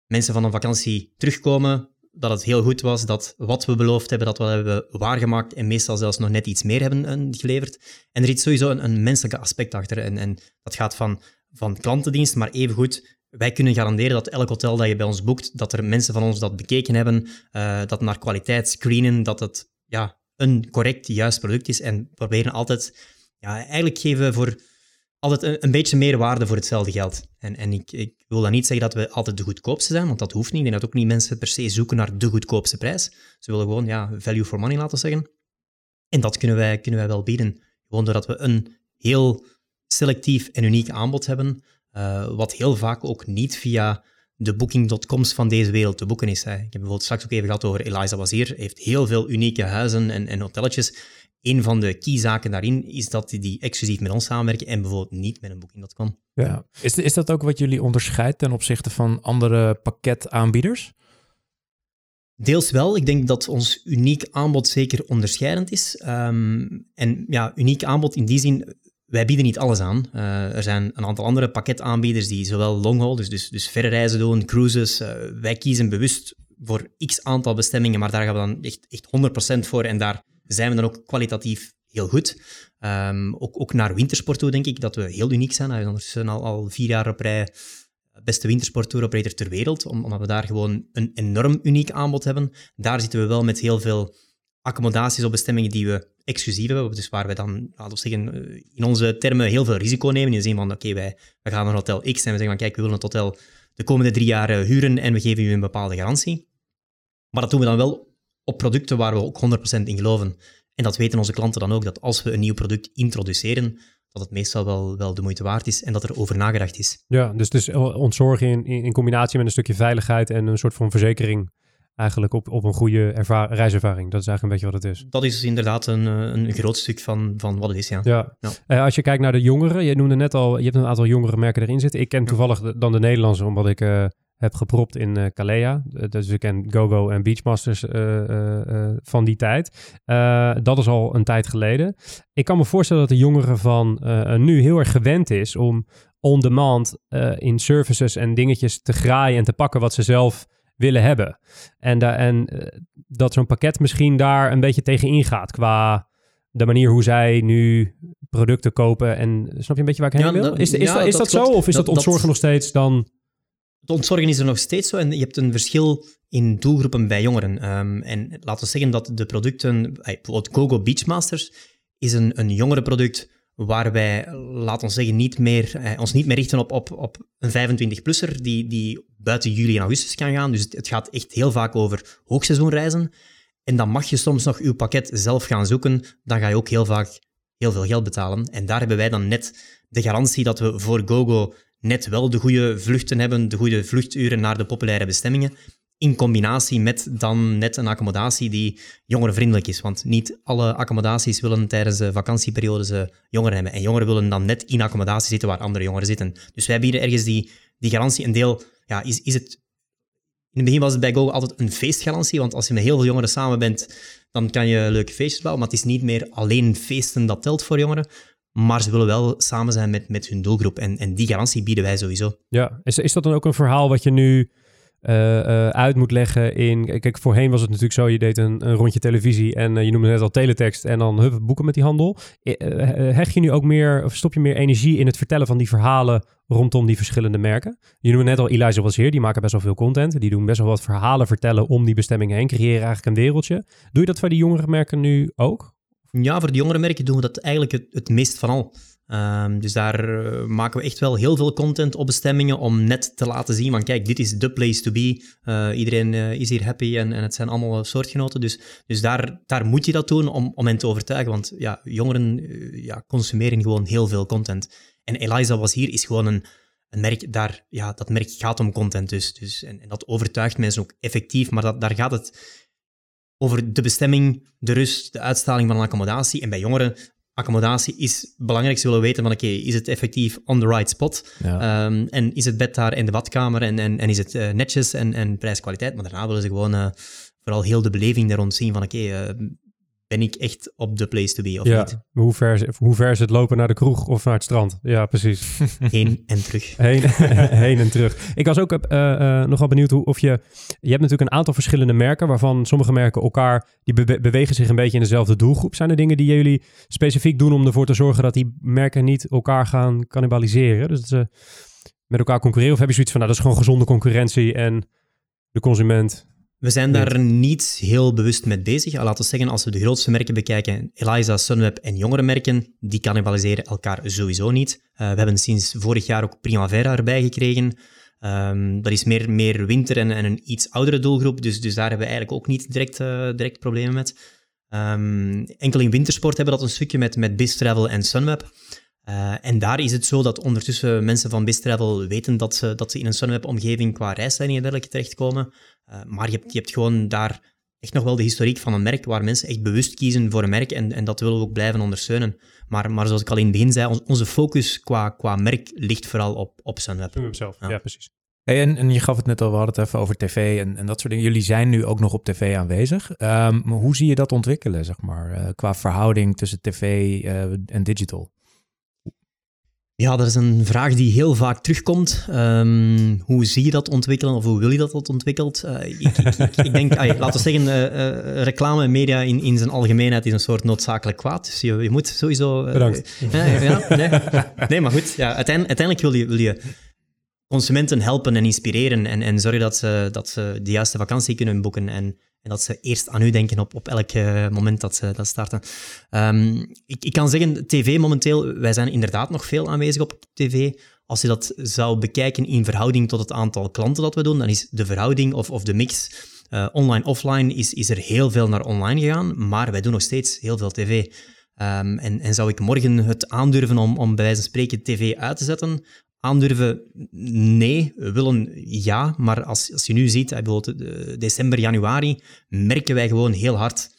mensen van een vakantie terugkomen, dat het heel goed was, dat wat we beloofd hebben, dat we hebben waargemaakt en meestal zelfs nog net iets meer hebben eh, geleverd. En er zit sowieso een, een menselijke aspect achter. En, en dat gaat van, van klantendienst, maar evengoed, wij kunnen garanderen dat elk hotel dat je bij ons boekt, dat er mensen van ons dat bekeken hebben, eh, dat naar kwaliteit screenen, dat het ja, een correct, juist product is. En proberen altijd, ja, eigenlijk geven voor altijd een, beetje meer waarde voor hetzelfde geld. En, en ik, ik wil dan niet zeggen dat we altijd de goedkoopste zijn, want dat hoeft niet. Ik denk dat ook niet mensen per se zoeken naar de goedkoopste prijs. Ze willen gewoon ja, value for money laten zeggen. En dat kunnen wij, kunnen wij wel bieden. Gewoon doordat we een heel selectief en uniek aanbod hebben, uh, wat heel vaak ook niet via de booking.coms van deze wereld te boeken is. Ik heb bijvoorbeeld straks ook even gehad over Eliza Wazir. heeft heel veel unieke huizen en, en hotelletjes. Een van de keyzaken daarin is dat die exclusief met ons samenwerken en bijvoorbeeld niet met een booking.com. Ja. Is, is dat ook wat jullie onderscheidt ten opzichte van andere pakketaanbieders? Deels wel. Ik denk dat ons uniek aanbod zeker onderscheidend is. Um, en ja, uniek aanbod in die zin, wij bieden niet alles aan. Uh, er zijn een aantal andere pakketaanbieders die zowel long dus, dus, dus verre reizen doen, cruises. Uh, wij kiezen bewust voor x aantal bestemmingen, maar daar gaan we dan echt, echt 100% voor. En daar zijn we dan ook kwalitatief heel goed. Um, ook, ook naar wintersport toe denk ik dat we heel uniek zijn. We zijn al, al vier jaar op rij beste wintersporttour-operator ter wereld, omdat we daar gewoon een enorm uniek aanbod hebben. Daar zitten we wel met heel veel accommodaties op bestemmingen die we exclusief hebben, dus waar we dan, laten we zeggen, eh, in onze termen heel veel risico nemen, in de zin van, oké, wij, wij gaan naar hotel X en we zeggen van, kijk, we willen het hotel de komende drie jaar eh, huren en we geven u een bepaalde garantie. Maar dat doen we dan wel op producten waar we ook 100% in geloven. En dat weten onze klanten dan ook, dat als we een nieuw product introduceren, dat het meestal wel, wel de moeite waard is en dat er over nagedacht is. Ja, dus, dus ontzorgen in, in combinatie met een stukje veiligheid en een soort van verzekering eigenlijk op, op een goede reiservaring. Dat is eigenlijk een beetje wat het is. Dat is inderdaad een, eh, een groot stuk van, van wat het is, ja. ja. Uh, als je kijkt naar de jongeren, je noemde net al, je hebt een aantal jongere merken erin zitten. Ik ken toevallig dan de Nederlandse, omdat ik uh, heb gepropt in uh, Calea. dus ik ken GoGo en Beachmasters van die tijd. dat is al een tijd geleden. Ik kan me voorstellen dat de jongeren van nu heel erg gewend is om on-demand in services en dingetjes te graaien en te pakken wat ze zelf willen hebben. En, da en uh, dat zo'n pakket misschien daar een beetje tegen ingaat qua de manier hoe zij nu producten kopen. En snap je een beetje waar ik heen wil? Is, is, ja, dat, is dat, zo of is dat, dat ontzorgen nog steeds dan... Het ontzorgen is er nog steeds zo en je hebt een verschil in doelgroepen bij jongeren. Um, en laten we zeggen dat de producten, bijvoorbeeld Gogo Beachmasters, is een, een jongere product waar wij, laten zeggen, niet meer, eh, ons niet meer richten op, op, op een 25-plusser die, die buiten juli en augustus kan gaan. Dus het, gaat echt heel vaak over hoogseizoenreizen. En dan mag je soms nog je pakket zelf gaan zoeken. Dan ga je ook heel vaak heel veel geld betalen. En daar hebben wij dan net de garantie dat we voor GoGo net wel de goede vluchten hebben, de goede vluchturen naar de populaire bestemmingen in combinatie met dan net een accommodatie die jongerenvriendelijk is. Want niet alle accommodaties willen tijdens de vakantieperiodes jongeren hebben. En jongeren willen dan net in accommodatie zitten waar andere jongeren zitten. Dus wij bieden ergens die, die garantie. Een deel ja, is, is het... In het begin was het bij Go altijd een feestgarantie, want als je met heel veel jongeren samen bent, dan kan je leuke feestjes bouwen. Maar het is niet meer alleen feesten dat telt voor jongeren. Maar ze willen wel samen zijn met, met hun doelgroep. En, en die garantie bieden wij sowieso. Ja, is, is dat dan ook een verhaal wat je nu uh, uh, uit moet leggen in... Kijk, voorheen was het natuurlijk zo, je deed een, een rondje televisie en uh, je noemde net al teletext en dan hup, boeken met die handel. hecht je nu ook meer, of stop je meer energie in het vertellen van die verhalen rondom die verschillende merken? Je noemde net al Eliza was hier, die maken best wel veel content. Die doen best wel wat verhalen vertellen om die bestemmingen heen, creëren eigenlijk een wereldje. Doe je dat voor die jongere merken nu ook? Ja, voor de jongere merken doen we dat eigenlijk het, meest van al. Um, dus daar uh, maken we echt wel heel veel content op bestemmingen om net te laten zien van kijk, dit is the place to be. Uh, iedereen uh, is hier happy en, en het zijn allemaal soortgenoten. Dus, dus daar, daar moet je dat doen om, om hen te overtuigen. Want ja, jongeren ja, consumeren gewoon heel veel content. En Eliza was hier is gewoon een, een merk, daar, ja, dat merk gaat om content dus. dus en, en dat overtuigt mensen ook effectief, maar dat, daar gaat het over de bestemming, de rust, de uitstraling van een accommodatie. En bij jongeren accommodatie is belangrijk. Ze willen weten van oké, is het effectief on the right spot? Um, en is het bed daar in de badkamer en, en, en is het uh, netjes en, en prijskwaliteit? Maar daarna willen ze gewoon uh, vooral heel de beleving daar rond zien van oké, okay, uh, ben ik echt op de place to be of ja, niet? Hoe ver, hoe ver is het lopen naar de kroeg of naar het strand? Ja, precies. *laughs* heen en terug. Heen, *laughs* heen en terug. Ik was ook uh, uh, nogal benieuwd hoe, of je... Je hebt natuurlijk een aantal verschillende merken... waarvan sommige merken elkaar... die bewegen zich een beetje in dezelfde doelgroep. Zijn er dingen die jullie specifiek doen... om ervoor te zorgen dat die merken niet elkaar gaan cannibaliseren? Dus dat ze met elkaar concurreren? Of heb je zoiets van... nou, dat is gewoon gezonde concurrentie... en de consument We zijn daar niet heel bewust mee bezig. Laten we zeggen, als we de grootste merken bekijken, Eliza, Sunweb en jongere merken, die cannibaliseren elkaar sowieso niet. Uh, we hebben sinds vorig jaar ook Primavera erbij gekregen. Um, dat is meer, meer winter en, en, een iets oudere doelgroep, dus, dus daar hebben we eigenlijk ook niet direct, uh, direct problemen met. Um, enkel in wintersport hebben we dat een stukje met, met BizTravel en Sunweb. Uh, en daar is het zo dat ondertussen mensen van BizTravel weten dat ze, dat ze in een Sunweb-omgeving qua reisleiding en dergelijke terechtkomen. Uh, maar je hebt, je hebt gewoon daar echt nog wel de historiek van een merk waar mensen echt bewust kiezen voor een merk en, en dat willen we ook blijven ondersteunen. Maar, maar zoals ik al in het begin zei, onze focus qua, qua merk ligt vooral op, op Sunweb. Sunweb zelf, ja, ja precies. Hey, en, en, je gaf het net al, we hadden het even over tv en, en dat soort dingen. Jullie zijn nu ook nog op tv aanwezig. Um, maar hoe zie je dat ontwikkelen, zeg maar, uh, qua verhouding tussen tv uh, en digital? Ja, dat is een vraag die heel vaak terugkomt. Um, hoe zie je dat ontwikkelen of hoe wil je dat dat ontwikkelt? Uh, ik, ik, ik, ik, denk, ay, laten we zeggen, uh, uh, reclame en media in, in zijn algemeenheid is een soort noodzakelijk kwaad. Dus je, je moet sowieso... Bedankt. ja, nee, nee, maar goed. Ja, uiteindelijk, uiteindelijk wil, je, wil je consumenten helpen en inspireren en, en zorgen dat ze, dat ze de juiste vakantie kunnen boeken en, en dat ze eerst aan u denken op, op elk moment dat ze dat starten. Um, ik, ik kan zeggen, tv momenteel, wij zijn inderdaad nog veel aanwezig op tv. Als je dat zou bekijken in verhouding tot het aantal klanten dat we doen, dan is de verhouding of, of de mix uh, online-offline is, is er heel veel naar online gegaan, maar wij doen nog steeds heel veel tv. Um, en, en zou ik morgen het aandurven om, om bij wijze van spreken tv uit te zetten, aandurven? Nee. Willen? Ja. Maar als, als je nu ziet, bijvoorbeeld december, januari, merken wij gewoon heel hard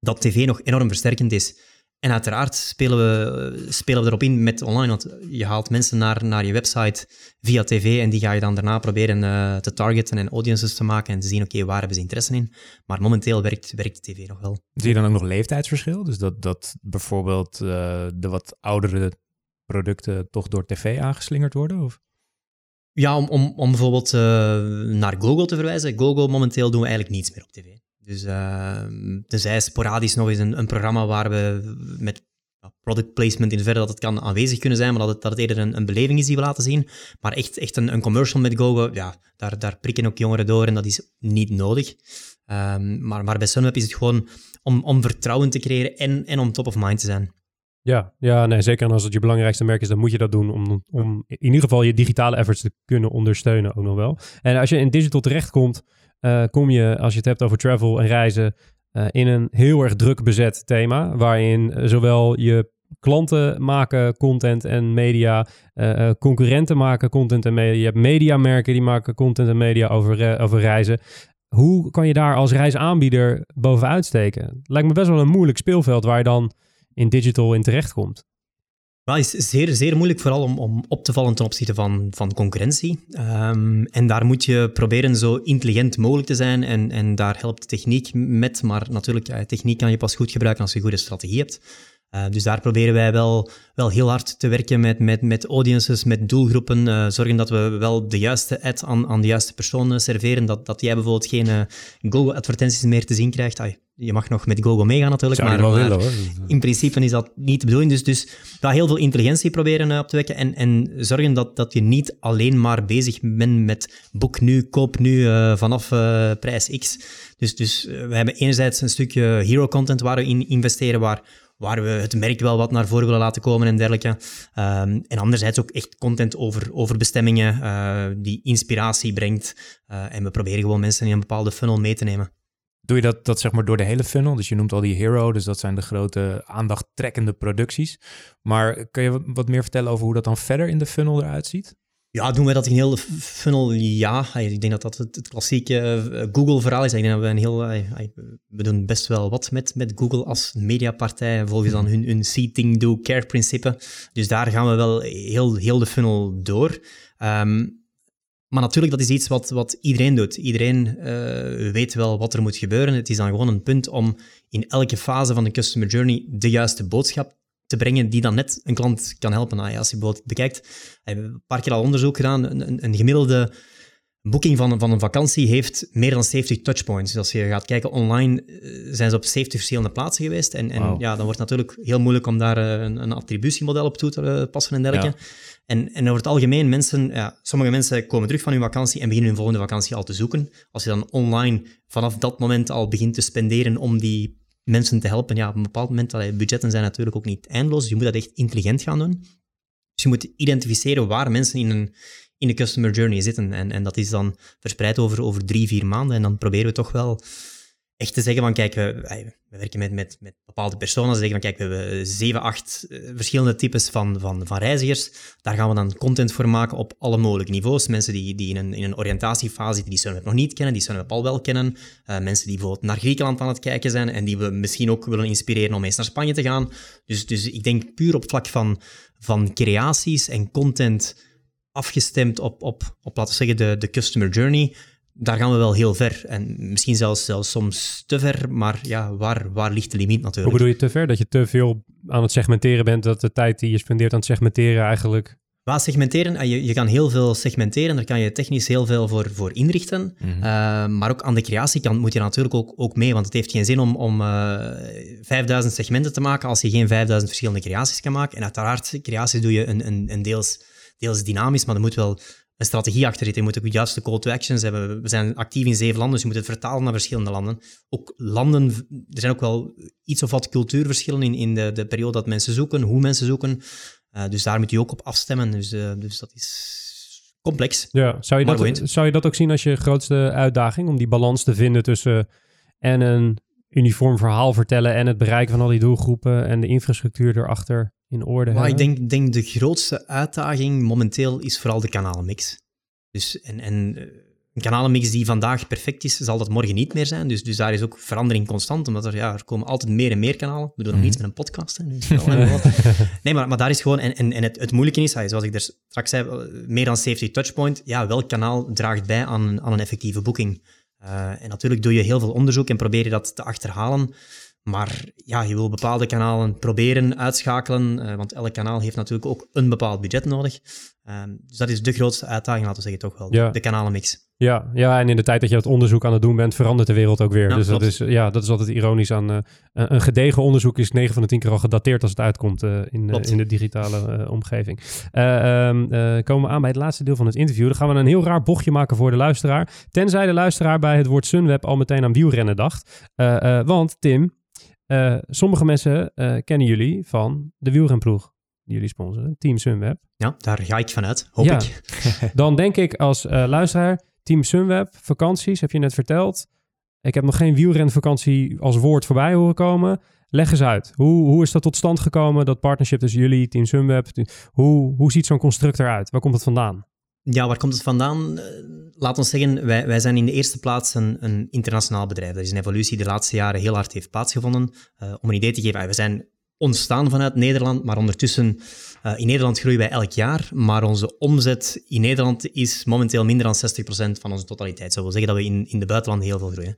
dat tv nog enorm versterkend is. En uiteraard spelen we, spelen we erop in met online, want je haalt mensen naar, naar je website via tv en die ga je dan daarna proberen te targeten en audiences te maken en te zien, oké, waar hebben ze interesse in? Maar momenteel werkt, werkt tv nog wel. Zie je dan ook nog leeftijdsverschil? Dus dat, dat bijvoorbeeld de wat oudere producten toch door tv aangeslingerd worden? Of? Ja, om, om, om bijvoorbeeld uh, naar Google te verwijzen. Google momenteel doen we eigenlijk niets meer op tv. Dus uh, tenzij sporadisch nog eens een, een programma waar we met product placement in verder dat het kan aanwezig kunnen zijn, maar dat het, dat het eerder een, een beleving is die we laten zien. Maar echt, echt een, een commercial met Google, ja, daar, daar prikken ook jongeren door en dat is niet nodig. Um, maar, maar bij Sunweb is het gewoon om, om vertrouwen te creëren en, en om top of mind te zijn. Ja, ja nee, zeker. En als het je belangrijkste merk is, dan moet je dat doen om, om in ieder geval je digitale efforts te kunnen ondersteunen ook nog wel. En als je in digital terechtkomt, uh, kom je, als je het hebt over travel en reizen, uh, in een heel erg druk bezet thema, waarin zowel je klanten maken content en media, uh, concurrenten maken content en media, je hebt mediamerken die maken content en media over, over reizen. Hoe kan je daar als reisaanbieder bovenuit steken? Lijkt me best wel een moeilijk speelveld waar je dan in digital in terechtkomt? Wel, is zeer, zeer moeilijk, vooral om, om op te vallen ten opzichte van, van concurrentie. Um, en daar moet je proberen zo intelligent mogelijk te zijn. En, en daar helpt techniek met. Maar natuurlijk, ja, techniek kan je pas goed gebruiken als je een goede strategie hebt. Uh, dus daar proberen wij wel, wel heel hard te werken met, met, met audiences, met doelgroepen. Uh, zorgen dat we wel de juiste ad aan, aan de juiste persoon serveren. Dat, dat jij bijvoorbeeld geen uh, Google-advertenties meer te zien krijgt. Ay, je mag nog met Google meegaan natuurlijk, maar, maar willen, in principe is dat niet de bedoeling. Dus, dus ga heel veel intelligentie proberen op te wekken en, en zorgen dat, dat je niet alleen maar bezig bent met boek nu, koop nu vanaf prijs X. Dus, dus we hebben enerzijds een stukje hero content waar we in investeren, waar waar we het merk wel wat naar voren willen laten komen en dergelijke. Um, en anderzijds ook echt content over, over bestemmingen uh, die inspiratie brengt. Uh, en we proberen gewoon mensen in een bepaalde funnel mee te nemen. Doe je dat, dat zeg maar door de hele funnel? Dus je noemt al die hero, dus dat zijn de grote aandachttrekkende producties. Maar kun je wat meer vertellen over hoe dat dan verder in de funnel eruit ziet? Ja, doen wij dat in heel de funnel? Ja. Ik denk dat dat het, klassieke eh, Google-verhaal is. Ik denk dat we een heel... We doen best wel wat met, met Google als mediapartij, volgens dan hun, hun see, do, care-principe. Dus daar gaan we wel heel, heel de funnel door. Um, maar natuurlijk, dat is iets wat, wat iedereen doet. Iedereen uh, weet wel wat er moet gebeuren. Het is dan gewoon een punt om in elke fase van de customer journey de juiste boodschap te brengen die dan net een klant kan helpen. Als je bijvoorbeeld bekijkt, we hebben een paar keer al onderzoek gedaan, een, een, gemiddelde boeking van, van een vakantie heeft meer dan 70 touchpoints. Dus als je gaat kijken online, eh, zijn ze op 70 verschillende plaatsen geweest. En, en ja, dan wordt het natuurlijk heel moeilijk om daar eh, een, een attributiemodel op toe te eh, passen en dergelijke. En, en over het algemeen, mensen, ja, sommige mensen komen terug van hun vakantie en beginnen hun volgende vakantie al te zoeken. Als je dan online vanaf dat moment al begint te spenderen om die mensen te helpen, ja, op een bepaald moment, allee, budgetten zijn natuurlijk ook niet eindeloos, dus je moet dat echt intelligent gaan doen. Dus je moet identificeren waar mensen in, een, in de customer journey zitten. En, en dat is dan verspreid over, over drie, vier maanden. En dan proberen we toch wel echt te zeggen van, kijk, we, we werken met, met, met bepaalde personen. Ze zeggen van, kijk, we hebben zeven, acht eh, verschillende types van, van, van reizigers. Daar gaan we dan content voor maken op alle mogelijke niveaus. Mensen die, die in, een, in een oriëntatiefase zitten, die Sunweb nog niet kennen, die Sunweb al wel kennen. Eh, mensen die bijvoorbeeld naar Griekenland aan het kijken zijn en die we misschien ook willen inspireren om eens naar Spanje te gaan. Dus, dus ik denk puur op vlak van, van creaties en content afgestemd op, op, op laten we zeggen, de, de customer journey, daar gaan we wel heel ver. En misschien zelfs, zelfs soms te ver, maar ja, waar, waar ligt de limiet Hoe natuurlijk? bedoel je te ver? Dat je te veel aan het segmenteren bent, dat de tijd die je spendeert aan het segmenteren eigenlijk... Qua segmenteren, eh, je, je kan heel veel segmenteren, daar kan je technisch heel veel voor, voor inrichten. Mhm. Uh, maar ook aan de creatiekant moet je natuurlijk ook, ook mee, want het heeft geen zin om, om uh, 5000 segmenten te maken als je geen 5000 verschillende creaties kan maken. En uiteraard, creaties doe je een, een, een deels, deels dynamisch, maar er moet wel een strategie achter zitten. Je moet ook de juiste call to actions hebben. We zijn actief in zeven landen, dus je moet het vertalen naar verschillende landen. Ook landen, er zijn ook wel iets of wat cultuurverschillen in, in de, de periode dat mensen zoeken, hoe mensen zoeken. Uh, dus daar moet je ook op afstemmen. Dus, uh, dus dat is complex. Ja, zou je, dat, zou je dat ook zien als je grootste uitdaging? Om die balans te vinden tussen en een uniform verhaal vertellen en het bereiken van al die doelgroepen en de infrastructuur erachter in orde maar hebben? Ik denk, denk de grootste uitdaging momenteel is vooral de kanalenmix. Dus en, en uh, een kanalenmix die vandaag perfect is, zal dat morgen niet meer zijn. Dus, dus daar is ook verandering constant, omdat er, ja, er komen altijd meer en meer kanalen. We doen nog Mhm. niets met een podcast. Hè, dus *laughs* nee, maar, maar daar is gewoon... En, en, en het, het moeilijke is, zoals ik er straks zei, meer dan 70 touchpoint. Ja, welk kanaal draagt bij aan, aan een effectieve boeking? Uh, en natuurlijk doe je heel veel onderzoek en probeer je dat te achterhalen. Maar ja, je wil bepaalde kanalen proberen uitschakelen, uh, want elk kanaal heeft natuurlijk ook een bepaald budget nodig. Um, dus dat is de grootste uitdaging, laten we zeggen, toch wel. Ja. De kanalenmix. Ja, ja, en in de tijd dat je dat onderzoek aan het doen bent, verandert de wereld ook weer. Ja, dus dat is, ja, dat is altijd ironisch aan... Uh, een gedegen onderzoek is 9 van de 10 keer al gedateerd als het uitkomt uh, in, in de digitale omgeving. Um, komen we aan bij het laatste deel van het interview. Dan gaan we een heel raar bochtje maken voor de luisteraar. Tenzij de luisteraar bij het woord Sunweb al meteen aan wielrennen dacht. want Tim, uh, sommige mensen uh, kennen jullie van de wielrenploeg die jullie sponsoren, Team Sunweb. Ja, daar ga ik vanuit, hoop ja. ik. *laughs* Dan denk ik als uh, luisteraar, Team Sunweb, vakanties, heb je net verteld. Ik heb nog geen wielrenvakantie als woord voorbij horen komen. Leg eens uit. Hoe, hoe is dat tot stand gekomen, dat partnership tussen jullie, Team Sunweb? Hoe, hoe ziet zo'n construct eruit? Waar komt het vandaan? Ja, waar komt het vandaan? Laat ons zeggen, wij, wij zijn in de eerste plaats een, een internationaal bedrijf. Dat is een evolutie die de laatste jaren heel hard heeft plaatsgevonden. Uh, om een idee te geven, we zijn ontstaan vanuit Nederland, maar ondertussen uh, in Nederland groeien wij elk jaar. Maar onze omzet in Nederland is momenteel minder dan 60% van onze totaliteit. Dat wil zeggen dat we in, in de buitenland heel veel groeien.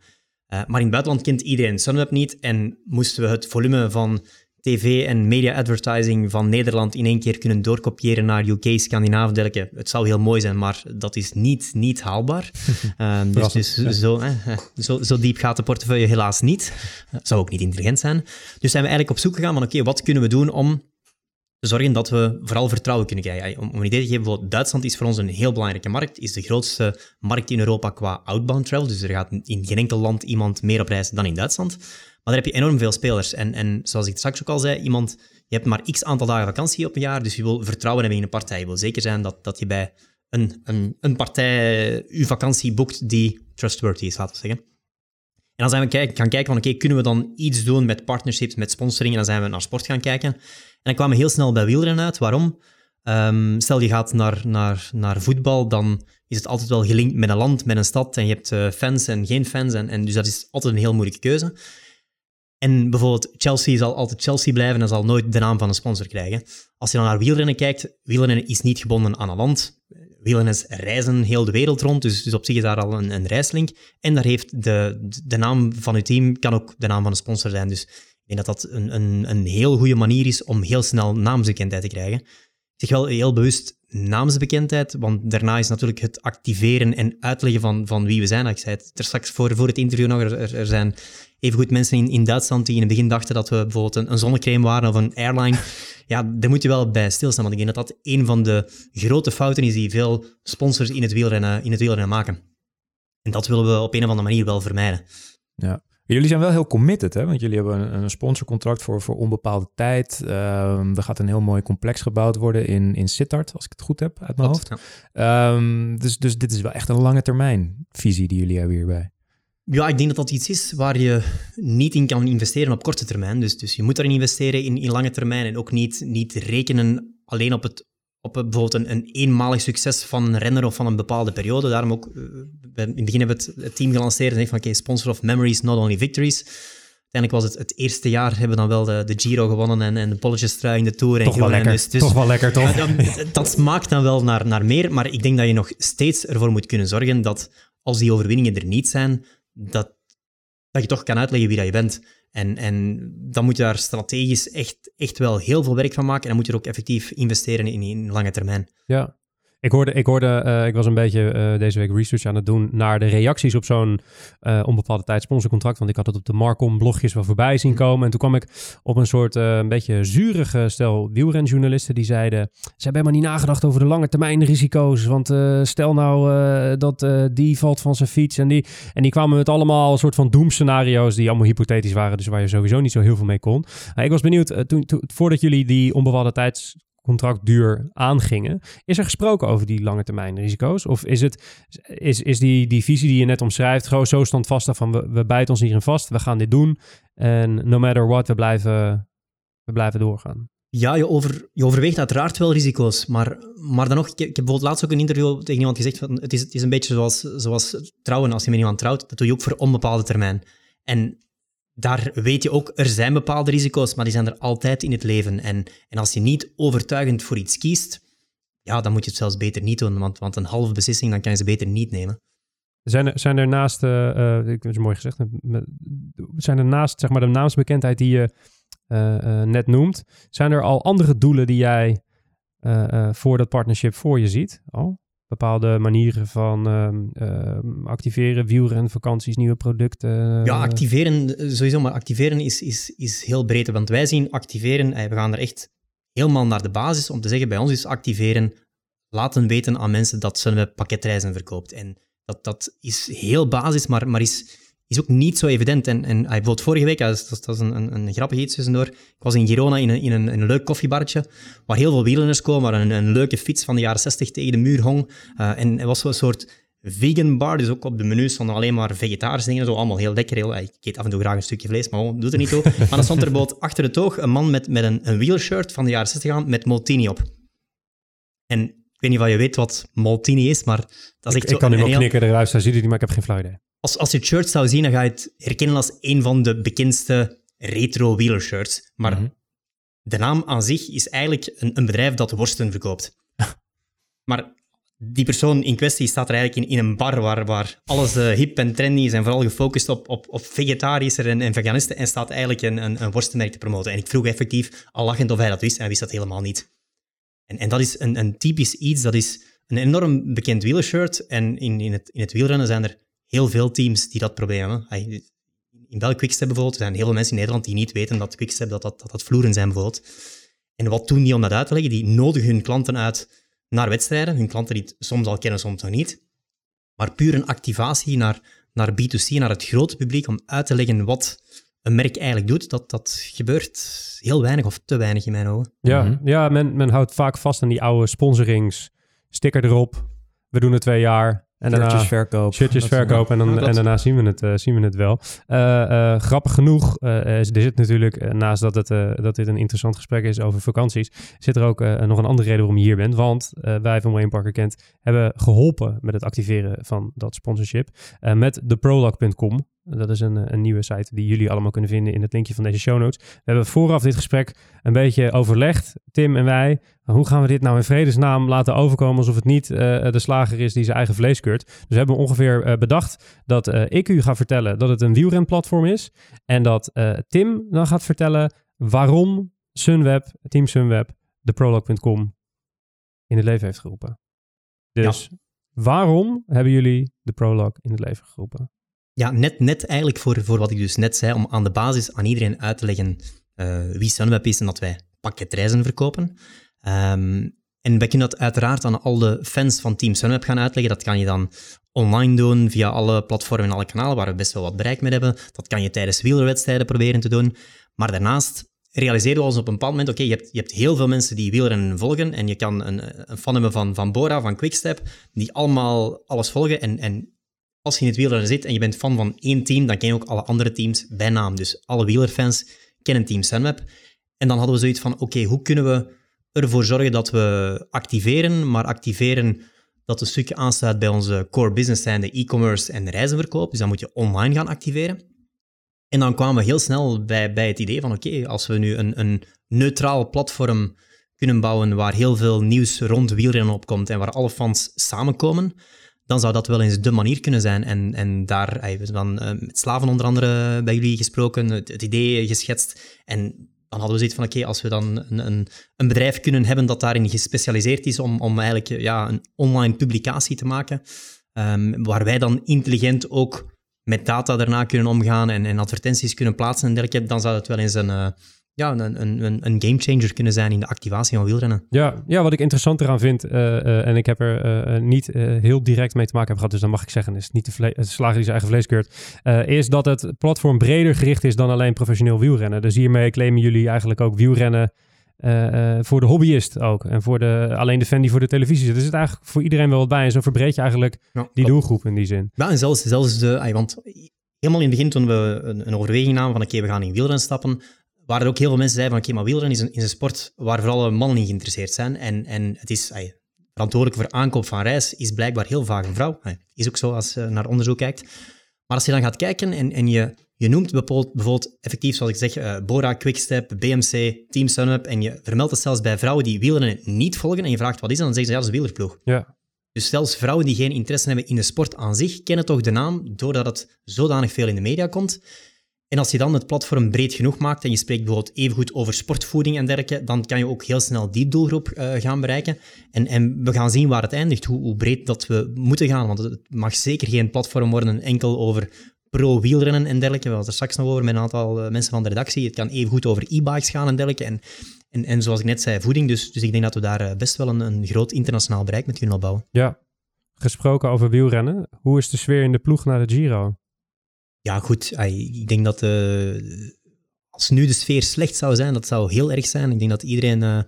Maar in het buitenland kent iedereen Sunweb niet en moesten we het volume van tv en media advertising van Nederland in één keer kunnen doorkopiëren naar UK, Scandinavië, dergelijke. Het zou heel mooi zijn, maar dat is niet, niet haalbaar. uh, *laughs* dus dus zo, eh, zo, zo, diep gaat de portefeuille helaas niet. Uh, zou ook niet intelligent zijn. Dus zijn we eigenlijk op zoek gegaan van oké, okay, wat kunnen we doen om te zorgen dat we vooral vertrouwen kunnen krijgen. Om, om een idee te geven, bijvoorbeeld Duitsland is voor ons een heel belangrijke markt, is de grootste markt in Europa qua outbound travel, dus er gaat in geen enkel land iemand meer op reis dan in Duitsland. Maar daar heb je enorm veel spelers. En, en zoals ik straks ook al zei, iemand, je hebt maar x aantal dagen vakantie op een jaar, dus je wil vertrouwen hebben in een partij. Je wil zeker zijn dat, dat je bij een, een, een partij je vakantie boekt die trustworthy is, laten we zeggen. En dan zijn we kijk, gaan kijken van, oké, kunnen we dan iets doen met partnerships, met sponsoring? En dan zijn we naar sport gaan kijken. En dan kwamen we heel snel bij wielrennen uit. Waarom? Um, stel, je gaat naar, naar, naar voetbal, dan is het altijd wel gelinkt met een land, met een stad. En je hebt uh, fans en geen fans. En, en dus dat is altijd een heel moeilijke keuze. En bijvoorbeeld Chelsea zal altijd Chelsea blijven en zal nooit de naam van een sponsor krijgen. Als je dan naar wielrennen kijkt, wielrennen is niet gebonden aan een land. Wielrenners reizen heel de wereld rond, dus, dus op zich is daar al een, een reislink. En daar heeft de, de naam van je team kan ook de naam van een sponsor zijn. Dus ik denk dat dat een, een, een heel goede manier is om heel snel naamsbekendheid te krijgen. Zeg wel heel bewust naamsbekendheid, want daarna is natuurlijk het activeren en uitleggen van, van wie we zijn. Ik zei het er straks voor, voor het interview nog, er, er zijn evengoed mensen in, in Duitsland die in het begin dachten dat we bijvoorbeeld een, een zonnecreme waren of een airline. *laughs* Ja, daar moet je wel bij stilstaan, want ik denk dat dat een van de grote fouten is die veel sponsors in het wielrennen, in het wielrennen maken. En dat willen we op een of andere manier wel vermijden. Ja. Jullie zijn wel heel committed, hè? want jullie hebben een, een sponsorcontract voor, voor onbepaalde tijd. Ehm, er gaat een heel mooi complex gebouwd worden in, in Sittard, als ik het goed heb uit mijn Klopt, hoofd. Ehm, dus, dus dit is wel echt een lange termijn visie die jullie hebben hierbij. Ja, ik denk dat dat iets is waar je niet in kan investeren op korte termijn. Dus, dus je moet erin investeren in, in lange termijn en ook niet, niet rekenen alleen op, het, op bijvoorbeeld een, een eenmalig succes van een renner of van een bepaalde periode. Daarom ook, eh, in het begin hebben we het, het team gelanceerd en zeggen van oké, sponsor of memories, not only victories. Uiteindelijk was het het eerste jaar, hebben we dan wel de, de Giro gewonnen en, en de bolletjestrui in de Tour. En Toch wel. En lekker. Dus, dus, Toch wel lekker, toch? ja, dat, dat smaakt dan wel naar, naar meer, maar ik denk dat je nog steeds ervoor moet kunnen zorgen dat als die overwinningen er niet zijn, dat, dat je toch kan uitleggen wie dat je bent. En, en dan moet je daar strategisch echt, echt wel heel veel werk van maken. En dan moet je er ook effectief investeren in, in lange termijn. Ja. Ik hoorde, ik, hoorde eh, ik was een beetje eh, deze week research aan het doen naar de reacties op zo'n eh, onbepaalde tijd sponsorcontract. Want ik had het op de Marcom blogjes wel voorbij zien komen. En toen kwam ik op een soort een beetje zurige stel wielrenjournalisten die zeiden... Ze hebben helemaal niet nagedacht over de lange termijn risico's. Want stel nou dat die valt van zijn fiets en die... En die kwamen met allemaal een soort van doemscenario's die allemaal hypothetisch waren. Dus waar je sowieso niet zo heel veel mee kon. Ik was benieuwd, toen, voordat jullie die onbepaalde tijdscontractduur aangingen, is er gesproken over die lange termijn risico's? Of is, het, is, is die, die visie die je net omschrijft gewoon zo standvastig van we, we bijten ons hierin vast, we gaan dit doen en no matter what, we blijven, we blijven doorgaan? Ja, je, over, je overweegt uiteraard wel risico's, maar, maar dan nog, ik, ik heb bijvoorbeeld laatst ook een interview tegen iemand gezegd, van, het, is, het is een beetje zoals, zoals trouwen, als je met iemand trouwt, dat doe je ook voor onbepaalde termijn. En daar weet je ook, er zijn bepaalde risico's, maar die zijn er altijd in het leven. En, en als je niet overtuigend voor iets kiest, ja, dan moet je het zelfs beter niet doen, want, want een halve beslissing, dan kan je ze beter niet nemen. Zijn er, zijn er naast, eh, eh, ik heb het mooi gezegd, zijn er naast zeg maar, de naamsbekendheid die je eh, net noemt, zijn er al andere doelen die jij voor dat partnership voor je ziet? Al? Bepaalde manieren van ehm, ehm, activeren, wielrennen, vakanties, nieuwe producten? Ja, activeren, eh, sowieso, maar activeren is, is, is heel breed. Want wij zien activeren, eh, we gaan er echt helemaal naar de basis om te zeggen, bij ons is activeren, laten weten aan mensen dat Sunweb pakketreizen verkoopt. En dat, dat is heel basis, maar, maar is, is ook niet zo evident. En, en eh, bijvoorbeeld vorige week, dat is, dat is een, een, een grappig iets tussendoor, ik was in Girona in een, in een, een leuk koffiebarretje, waar heel veel wielrenners komen, waar een, een leuke fiets van de jaren 60 tegen de muur hong. Eh, en er was zo'n soort vegan bar, dus ook op de menus stonden alleen maar vegetarische dingen, zo allemaal heel lekker. Heel, ik eet af en toe graag een stukje vlees, maar oh, doet er niet toe. Maar dan stond er bijvoorbeeld achter het oog een man met, met een, een wielshirt van de jaren 60 aan, met Moltini op. En ik weet niet of je weet wat Moltini is, maar dat is echt ik, ik kan nu wel heel- knikken, de luisteraar ziet het niet, maar ik heb geen flauw idee. Als, als je het shirt zou zien, dan ga je het herkennen als een van de bekendste retro wielershirts. Maar Mhm. de naam aan zich is eigenlijk een, een bedrijf dat worsten verkoopt. *laughs* maar die persoon in kwestie staat er eigenlijk in, in een bar waar, waar alles eh, hip en trendy is en vooral gefocust op, op, op en, en veganisten en staat eigenlijk een, een, een worstenmerk te promoten. En ik vroeg effectief al lachend of hij dat wist en hij wist dat helemaal niet. En, en dat is een, een typisch iets, dat is een enorm bekend wielershirt. En in, in, het, in het wielrennen zijn er heel veel teams die dat probleem hebben. In welk Quickstep bijvoorbeeld, er zijn heel veel mensen in Nederland die niet weten dat Quickstep dat, dat, dat, dat vloeren zijn bijvoorbeeld. En wat doen die om dat uit te leggen? Die nodigen hun klanten uit naar wedstrijden. Hun klanten die het soms al kennen, soms nog niet. Maar puur een activatie naar, naar B2C, naar het grote publiek, om uit te leggen wat een merk eigenlijk doet, dat, dat gebeurt heel weinig of te weinig in mijn ogen. Ja, Mhm. ja men, men houdt vaak vast aan die oude sponsorings. Sticker erop. We doen het twee jaar. En Shirtjes verkoop. shirtjes Dat soort- verkopen en, dan, en daarna zien we het, eh, zien we het wel. Eh, eh, grappig genoeg, eh, er zit natuurlijk, naast dat, het, dat dit een interessant gesprek is over vakanties, zit er ook nog een andere reden waarom je hier bent. Want wij van Wayne Parker Kent hebben geholpen met het activeren van dat sponsorship met theprolog.com. Dat is een, eh, een nieuwe site die jullie allemaal kunnen vinden in het linkje van deze show notes. We hebben vooraf dit gesprek een beetje overlegd, Tim en wij. Hoe gaan we dit nou in vredesnaam laten overkomen alsof het niet eh, de slager is die zijn eigen vlees keurt? Dus we hebben ongeveer eh, bedacht dat ik u ga vertellen dat het een wielrenplatform is. En dat Tim dan gaat vertellen waarom Sunweb, Team Sunweb, theprolog.com in het leven heeft geroepen. Dus waarom hebben jullie de prolog in het leven geroepen? Ja, net, net eigenlijk voor, voor wat ik dus net zei, om aan de basis aan iedereen uit te leggen uh, wie Sunweb is en dat wij pakketreizen verkopen. Um, en wij kunnen dat uiteraard aan al de fans van Team Sunweb gaan uitleggen. Dat kan je dan online doen via alle platformen en alle kanalen waar we best wel wat bereik mee hebben. Dat kan je tijdens wielerwedstrijden proberen te doen. Maar daarnaast realiseerden we ons op een bepaald moment, oké, je, hebt, je hebt heel veel mensen die wielrennen volgen en je kan een, een fan hebben van, van Bora, van Quickstep, die allemaal alles volgen. En, en als je in het wielrennen zit en je bent fan van één team, dan ken je ook alle andere teams bij naam. Dus alle wielerfans kennen Team Sunweb. En dan hadden we zoiets van, oké, hoe kunnen we ervoor zorgen dat we activeren, maar activeren dat een stukje aansluit bij onze core business zijn, de e-commerce en de reizenverkoop. Dus dan moet je online gaan activeren. En dan kwamen we heel snel bij, bij het idee van oké, als we nu een, een neutraal platform kunnen bouwen waar heel veel nieuws rond wielrennen opkomt en waar alle fans samenkomen, dan zou dat wel eens de manier kunnen zijn. En, en daar hebben we dan uh, met Slaven onder andere bij jullie gesproken, het, idee geschetst. En dan hadden we zoiets van, oké, als we dan een, een, een, bedrijf kunnen hebben dat daarin gespecialiseerd is om, om eigenlijk ja, een online publicatie te maken, um, waar wij dan intelligent ook met data daarna kunnen omgaan en, en advertenties kunnen plaatsen en dergelijke, dan zou het wel eens een, uh, ja, een, een, een gamechanger kunnen zijn in de activatie van wielrennen. Ja, ja wat ik interessant eraan vind, uh, uh, en ik heb er niet heel direct mee te maken gehad, dus dan mag ik zeggen, is niet de, slager die zijn eigen vlees keurt, is dat het platform breder gericht is dan alleen professioneel wielrennen. Dus hiermee claimen jullie eigenlijk ook wielrennen voor de hobbyist ook. En voor de, alleen de fan die voor de televisie zit. Er zit eigenlijk voor iedereen wel wat bij. En zo verbreed je eigenlijk ja, die doelgroep in die zin. Ja, en zelfs, zelfs de... Want helemaal in het begin toen we een, een overweging namen van oké, we gaan in wielrennen stappen, waar er ook heel veel mensen zeiden van oké, maar wielrennen is een, is een sport waar vooral mannen in geïnteresseerd zijn. En, en het is ay, verantwoordelijk voor aankoop van reis is blijkbaar heel vaak een vrouw. Ay, is ook zo als je naar onderzoek kijkt. Maar als je dan gaat kijken en, en je, je noemt bijvoorbeeld, bijvoorbeeld effectief, zoals ik zeg, uh, Bora, Quickstep, BMC, Team Sunup, en je vermeldt het zelfs bij vrouwen die wielrennen niet volgen, en je vraagt wat is dat, dan zeggen ze ja, dat is een wielerploeg. Ja. Dus zelfs vrouwen die geen interesse hebben in de sport aan zich, kennen toch de naam, doordat het zodanig veel in de media komt. En als je dan het platform breed genoeg maakt en je spreekt bijvoorbeeld evengoed over sportvoeding en dergelijke, dan kan je ook heel snel die doelgroep uh, gaan bereiken. En, en we gaan zien waar het eindigt, hoe, hoe, breed dat we moeten gaan. Want het mag zeker geen platform worden enkel over pro-wielrennen en dergelijke. We hadden er straks nog over met een aantal uh, mensen van de redactie. Het kan evengoed over e-bikes gaan en dergelijke. En, en, zoals ik net zei, voeding. Dus, dus ik denk dat we daar uh, best wel een, een groot internationaal bereik met kunnen opbouwen. Ja, gesproken over wielrennen. Hoe is de sfeer in de ploeg naar de Giro? Ja, goed. Ik denk dat uh, als nu de sfeer slecht zou zijn, dat zou heel erg zijn. Ik denk dat iedereen uh,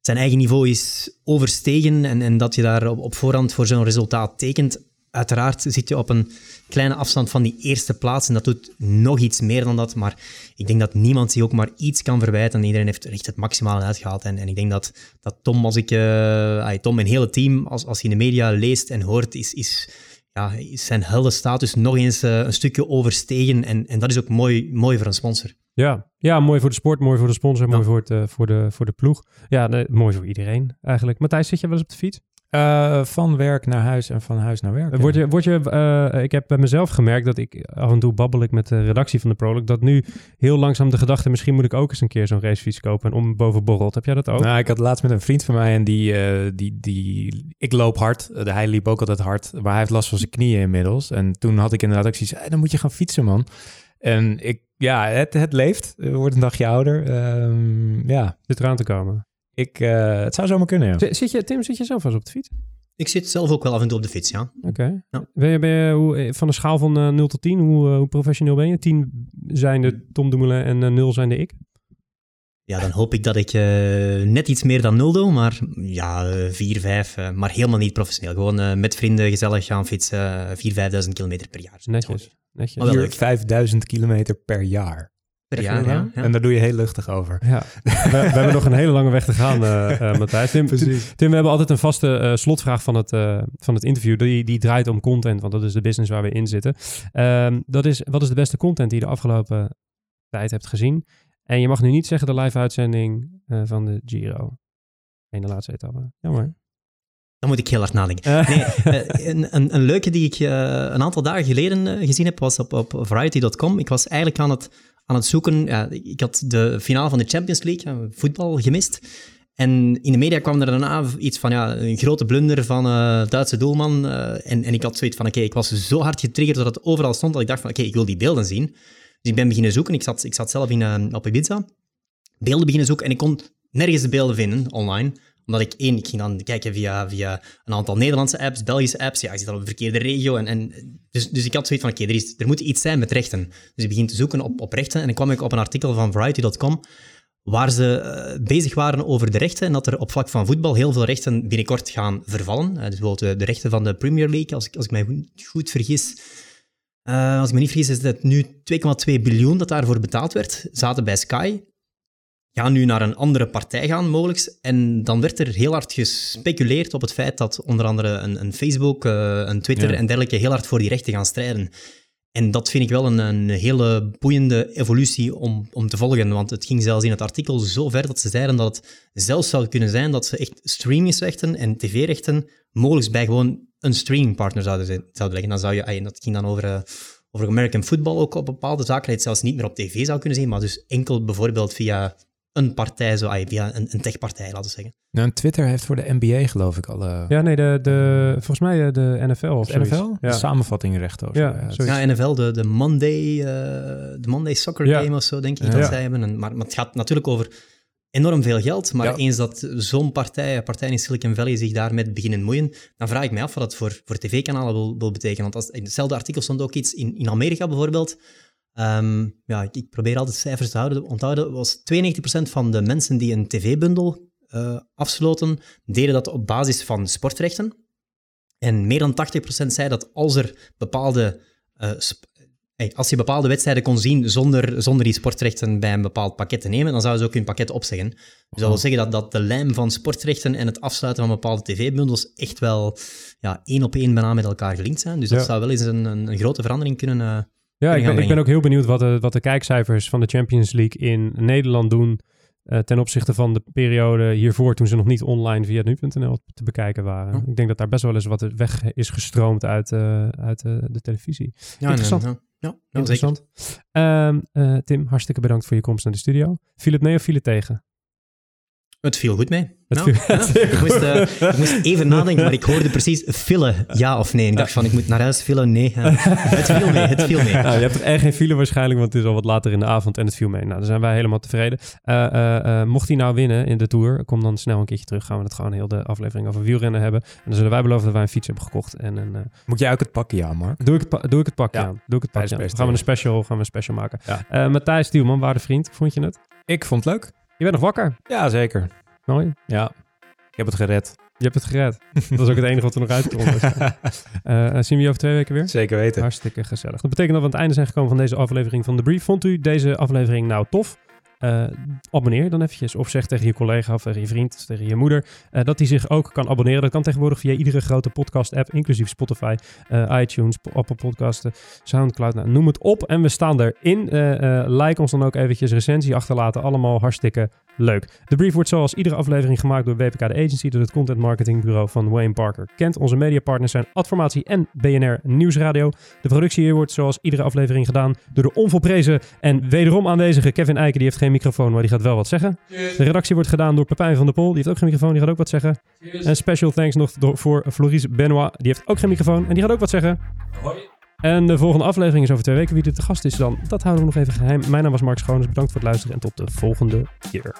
zijn eigen niveau is overstegen en, en dat je daar op, voorhand voor zo'n resultaat tekent. Uiteraard zit je op een kleine afstand van die eerste plaats en dat doet nog iets meer dan dat. Maar ik denk dat niemand zich ook maar iets kan verwijten. Iedereen heeft echt het maximale uitgehaald. En, en ik denk dat, dat Tom, als ik, uh, Tom en hele team, als, als je in de media leest en hoort, is, is ja, is zijn heldenstatus nog eens uh, een stukje overstegen. En, en dat is ook mooi, mooi voor een sponsor. Ja. ja, mooi voor de sport, mooi voor de sponsor, ja. mooi voor, het, uh, voor, de, voor de ploeg. Ja, nee, mooi voor iedereen eigenlijk. Matthijs, zit je wel eens op de fiets? Uh, van werk naar huis en van huis naar werk. Word je, word je, uh, ik heb bij mezelf gemerkt dat ik af en toe babbel ik met de redactie van de Prolog, dat nu heel langzaam de gedachte, misschien moet ik ook eens een keer zo'n racefiets kopen en om boven borrelt. Heb jij dat ook? Nou, ik had laatst met een vriend van mij en die, uh, die, die ik loop hard. hij liep ook altijd hard, maar hij heeft last van zijn knieën inmiddels. En toen had ik inderdaad ook zoiets, hey, dan moet je gaan fietsen, man. En ik, ja, het, het leeft. wordt een dagje ouder. Um, ja. Zit eraan te komen. Ik, uh, het zou zomaar kunnen, ja. Zit je, Tim, zit je zelf wel eens op de fiets? Ik zit zelf ook wel af en toe op de fiets, ja. Oké. Okay. Ja. Ben je, ben je hoe, van een schaal van uh, 0 tot 10, hoe, uh, hoe professioneel ben je? 10 zijn de Tom Dumoulin en uh, 0 zijn de ik? Ja, dan hoop ik dat ik net iets meer dan 0 doe, maar ja, 4, 5, maar helemaal niet professioneel. Gewoon met vrienden gezellig gaan fietsen, 4, 5.000 kilometer per jaar. Netjes. Netjes. 4, 5.000 kilometer per jaar. Per jaar, ja, ja. En daar doe je heel luchtig over. Ja. we, we, hebben nog een hele lange weg te gaan, uh, uh, *laughs* Matthijs. Tim, we hebben altijd een vaste uh, slotvraag van het, van het interview. Die, die draait om content, want dat is de business waar we in zitten. Um, dat is, wat is de beste content die je de afgelopen tijd hebt gezien? En je mag nu niet zeggen de live-uitzending van de Giro. In de laatste etappe. Jammer. Dan moet ik heel hard nadenken. Nee, een, een, een, leuke die ik een aantal dagen geleden gezien heb, was op, op variety.com. Ik was eigenlijk aan het aan het zoeken. Ja, ik had de finale van de Champions League, voetbal, gemist. En in de media kwam er daarna iets van ja, een grote blunder van uh, Duitse doelman. Uh, en, en ik had zoiets van, oké, ik was zo hard getriggerd dat het overal stond, dat ik dacht van, oké, ik wil die beelden zien. Dus ik ben beginnen zoeken. Ik zat, ik zat zelf in, uh, op Ibiza. Beelden beginnen zoeken en ik kon nergens de beelden vinden online omdat ik één, ik ging dan kijken via, via een aantal Nederlandse apps, Belgische apps. Ja, ik zit al op een verkeerde regio. En, en, dus, dus ik had zoiets van, oké, er er, er moet iets zijn met rechten. Dus ik begin te zoeken op, op rechten. En dan kwam ik op een artikel van Variety.com waar ze uh, bezig waren over de rechten en dat er op vlak van voetbal heel veel rechten binnenkort gaan vervallen. Uh, dus bijvoorbeeld de, rechten van de Premier League, als ik, als ik mij goed, vergis. Uh, als ik me niet vergis, is dat nu 2,2 biljoen dat daarvoor betaald werd, zaten bij Sky gaan nu naar een andere partij gaan, mogelijk. En dan werd er heel hard gespeculeerd op het feit dat onder andere een, een Facebook, uh, een Twitter en dergelijke heel hard voor die rechten gaan strijden. En dat vind ik wel een, een hele boeiende evolutie om, om te volgen. Want het ging zelfs in het artikel zo ver dat ze zeiden dat het zelfs zou kunnen zijn dat ze echt streamingsrechten en tv-rechten mogelijk bij gewoon een streamingpartner zouden, zouden leggen. Dan zou je, dat ging dan over, uh, over American football ook op bepaalde zaken, dat je het zelfs niet meer op tv zou kunnen zien, maar dus enkel bijvoorbeeld via een partij, zo, via een, een techpartij, laten we zeggen. Nou, Twitter heeft voor de NBA, geloof ik, al... Ja, nee, de, de, volgens mij eh, de NFL of de NFL? Ja. De samenvattingrechten of ja, zo. Ja, NFL, de, de Monday, uh, de Monday Soccer Game of zo, denk ik dat zij hebben. En, maar, maar, het gaat natuurlijk over enorm veel geld, maar eens dat zo'n partij, partij in Silicon Valley, zich daarmee beginnen moeien, dan vraag ik mij af wat dat voor, voor tv-kanalen wil, wil betekenen. Want als, in hetzelfde artikel stond ook iets in, in Amerika bijvoorbeeld, Um, ja, ik, ik, probeer altijd cijfers te houden. Onthouden was 92% van de mensen die een tv-bundel uh, afsloten, deden dat op basis van sportrechten. En meer dan 80% zei dat als er bepaalde uh, hey, als je bepaalde wedstrijden kon zien zonder, zonder die sportrechten bij een bepaald pakket te nemen, dan zouden ze ook hun pakket opzeggen. Dus dat wil zeggen dat, dat de lijm van sportrechten en het afsluiten van bepaalde tv-bundels echt wel ja, één op één bijna met elkaar gelinkt zijn. Dus dat zou wel eens een, een, een grote verandering kunnen, uh, ja, ik ben, ik ben, ook heel benieuwd wat de, wat de kijkcijfers van de Champions League in Nederland doen. Uh, ten opzichte van de periode hiervoor, toen ze nog niet online via nu.nl te bekijken waren. Oh. Ik denk dat daar best wel eens wat weg is gestroomd uit, uh, uit uh, de televisie. Ja, interessant. Ja, ja, interessant. Um, Tim, hartstikke bedankt voor je komst naar de studio. Viel het mee of viel het tegen? Het viel goed mee. Nou, ja. *laughs* ik, moest, uh, ik, moest, even nadenken, maar ik hoorde precies file, ja of nee. Ik dacht van, ik moet naar huis, file, nee. het viel mee, het viel mee. *laughs* Nou, je hebt echt geen file waarschijnlijk, want het is al wat later in de avond en het viel mee. Nou, dan zijn wij helemaal tevreden. Uh, uh, mocht hij nou winnen in de Tour, kom dan snel een keertje terug. Gaan we het gewoon heel de aflevering over wielrennen hebben. En dan zullen wij beloven dat wij een fiets hebben gekocht. En een, moet jij ook het pakje aan, Mark? Doe ik het, doe ik het pakje ja. aan. Doe ik het pakje aan. gaan we een special, gaan we een special maken. Ja. Matthijs Stielman, waarde vriend, vond je het? Ik vond het leuk. Je bent nog wakker? Ja, zeker. Mooi. Ja, ik heb het gered. Je hebt het gered. *laughs* Dat is ook het enige wat er nog uitkomt. uh, *laughs* zien we je over twee weken weer? Zeker weten. Hartstikke gezellig. Dat betekent dat we aan het einde zijn gekomen van deze aflevering van The Brief. Vond u deze aflevering nou tof? Uh, abonneer dan eventjes. Of zeg tegen je collega of tegen je vriend tegen je moeder uh, dat hij zich ook kan abonneren. Dat kan tegenwoordig via iedere grote podcast-app, inclusief Spotify, uh, iTunes, Apple Podcasten, Soundcloud. Nou, noem het op en we staan erin. like ons dan ook eventjes, recensie achterlaten. Allemaal hartstikke leuk. De brief wordt zoals iedere aflevering gemaakt door WPK de Agency, door het content marketingbureau van Wayne Parker. Kent onze mediapartners zijn Adformatie en BNR Nieuwsradio. De productie hier wordt zoals iedere aflevering gedaan door de onvolprezen en wederom aanwezige Kevin Eiken. Die heeft geen microfoon, maar die gaat wel wat zeggen. De redactie wordt gedaan door Pepijn van der Pol. Die heeft ook geen microfoon, die gaat ook wat zeggen. En special thanks nog voor Floris Benoit. Die heeft ook geen microfoon en die gaat ook wat zeggen. Hoi. En de volgende aflevering is over twee weken. Wie er te gast is dan, dat houden we nog even geheim. Mijn naam was Mark Schoones. Bedankt voor het luisteren en tot de volgende keer.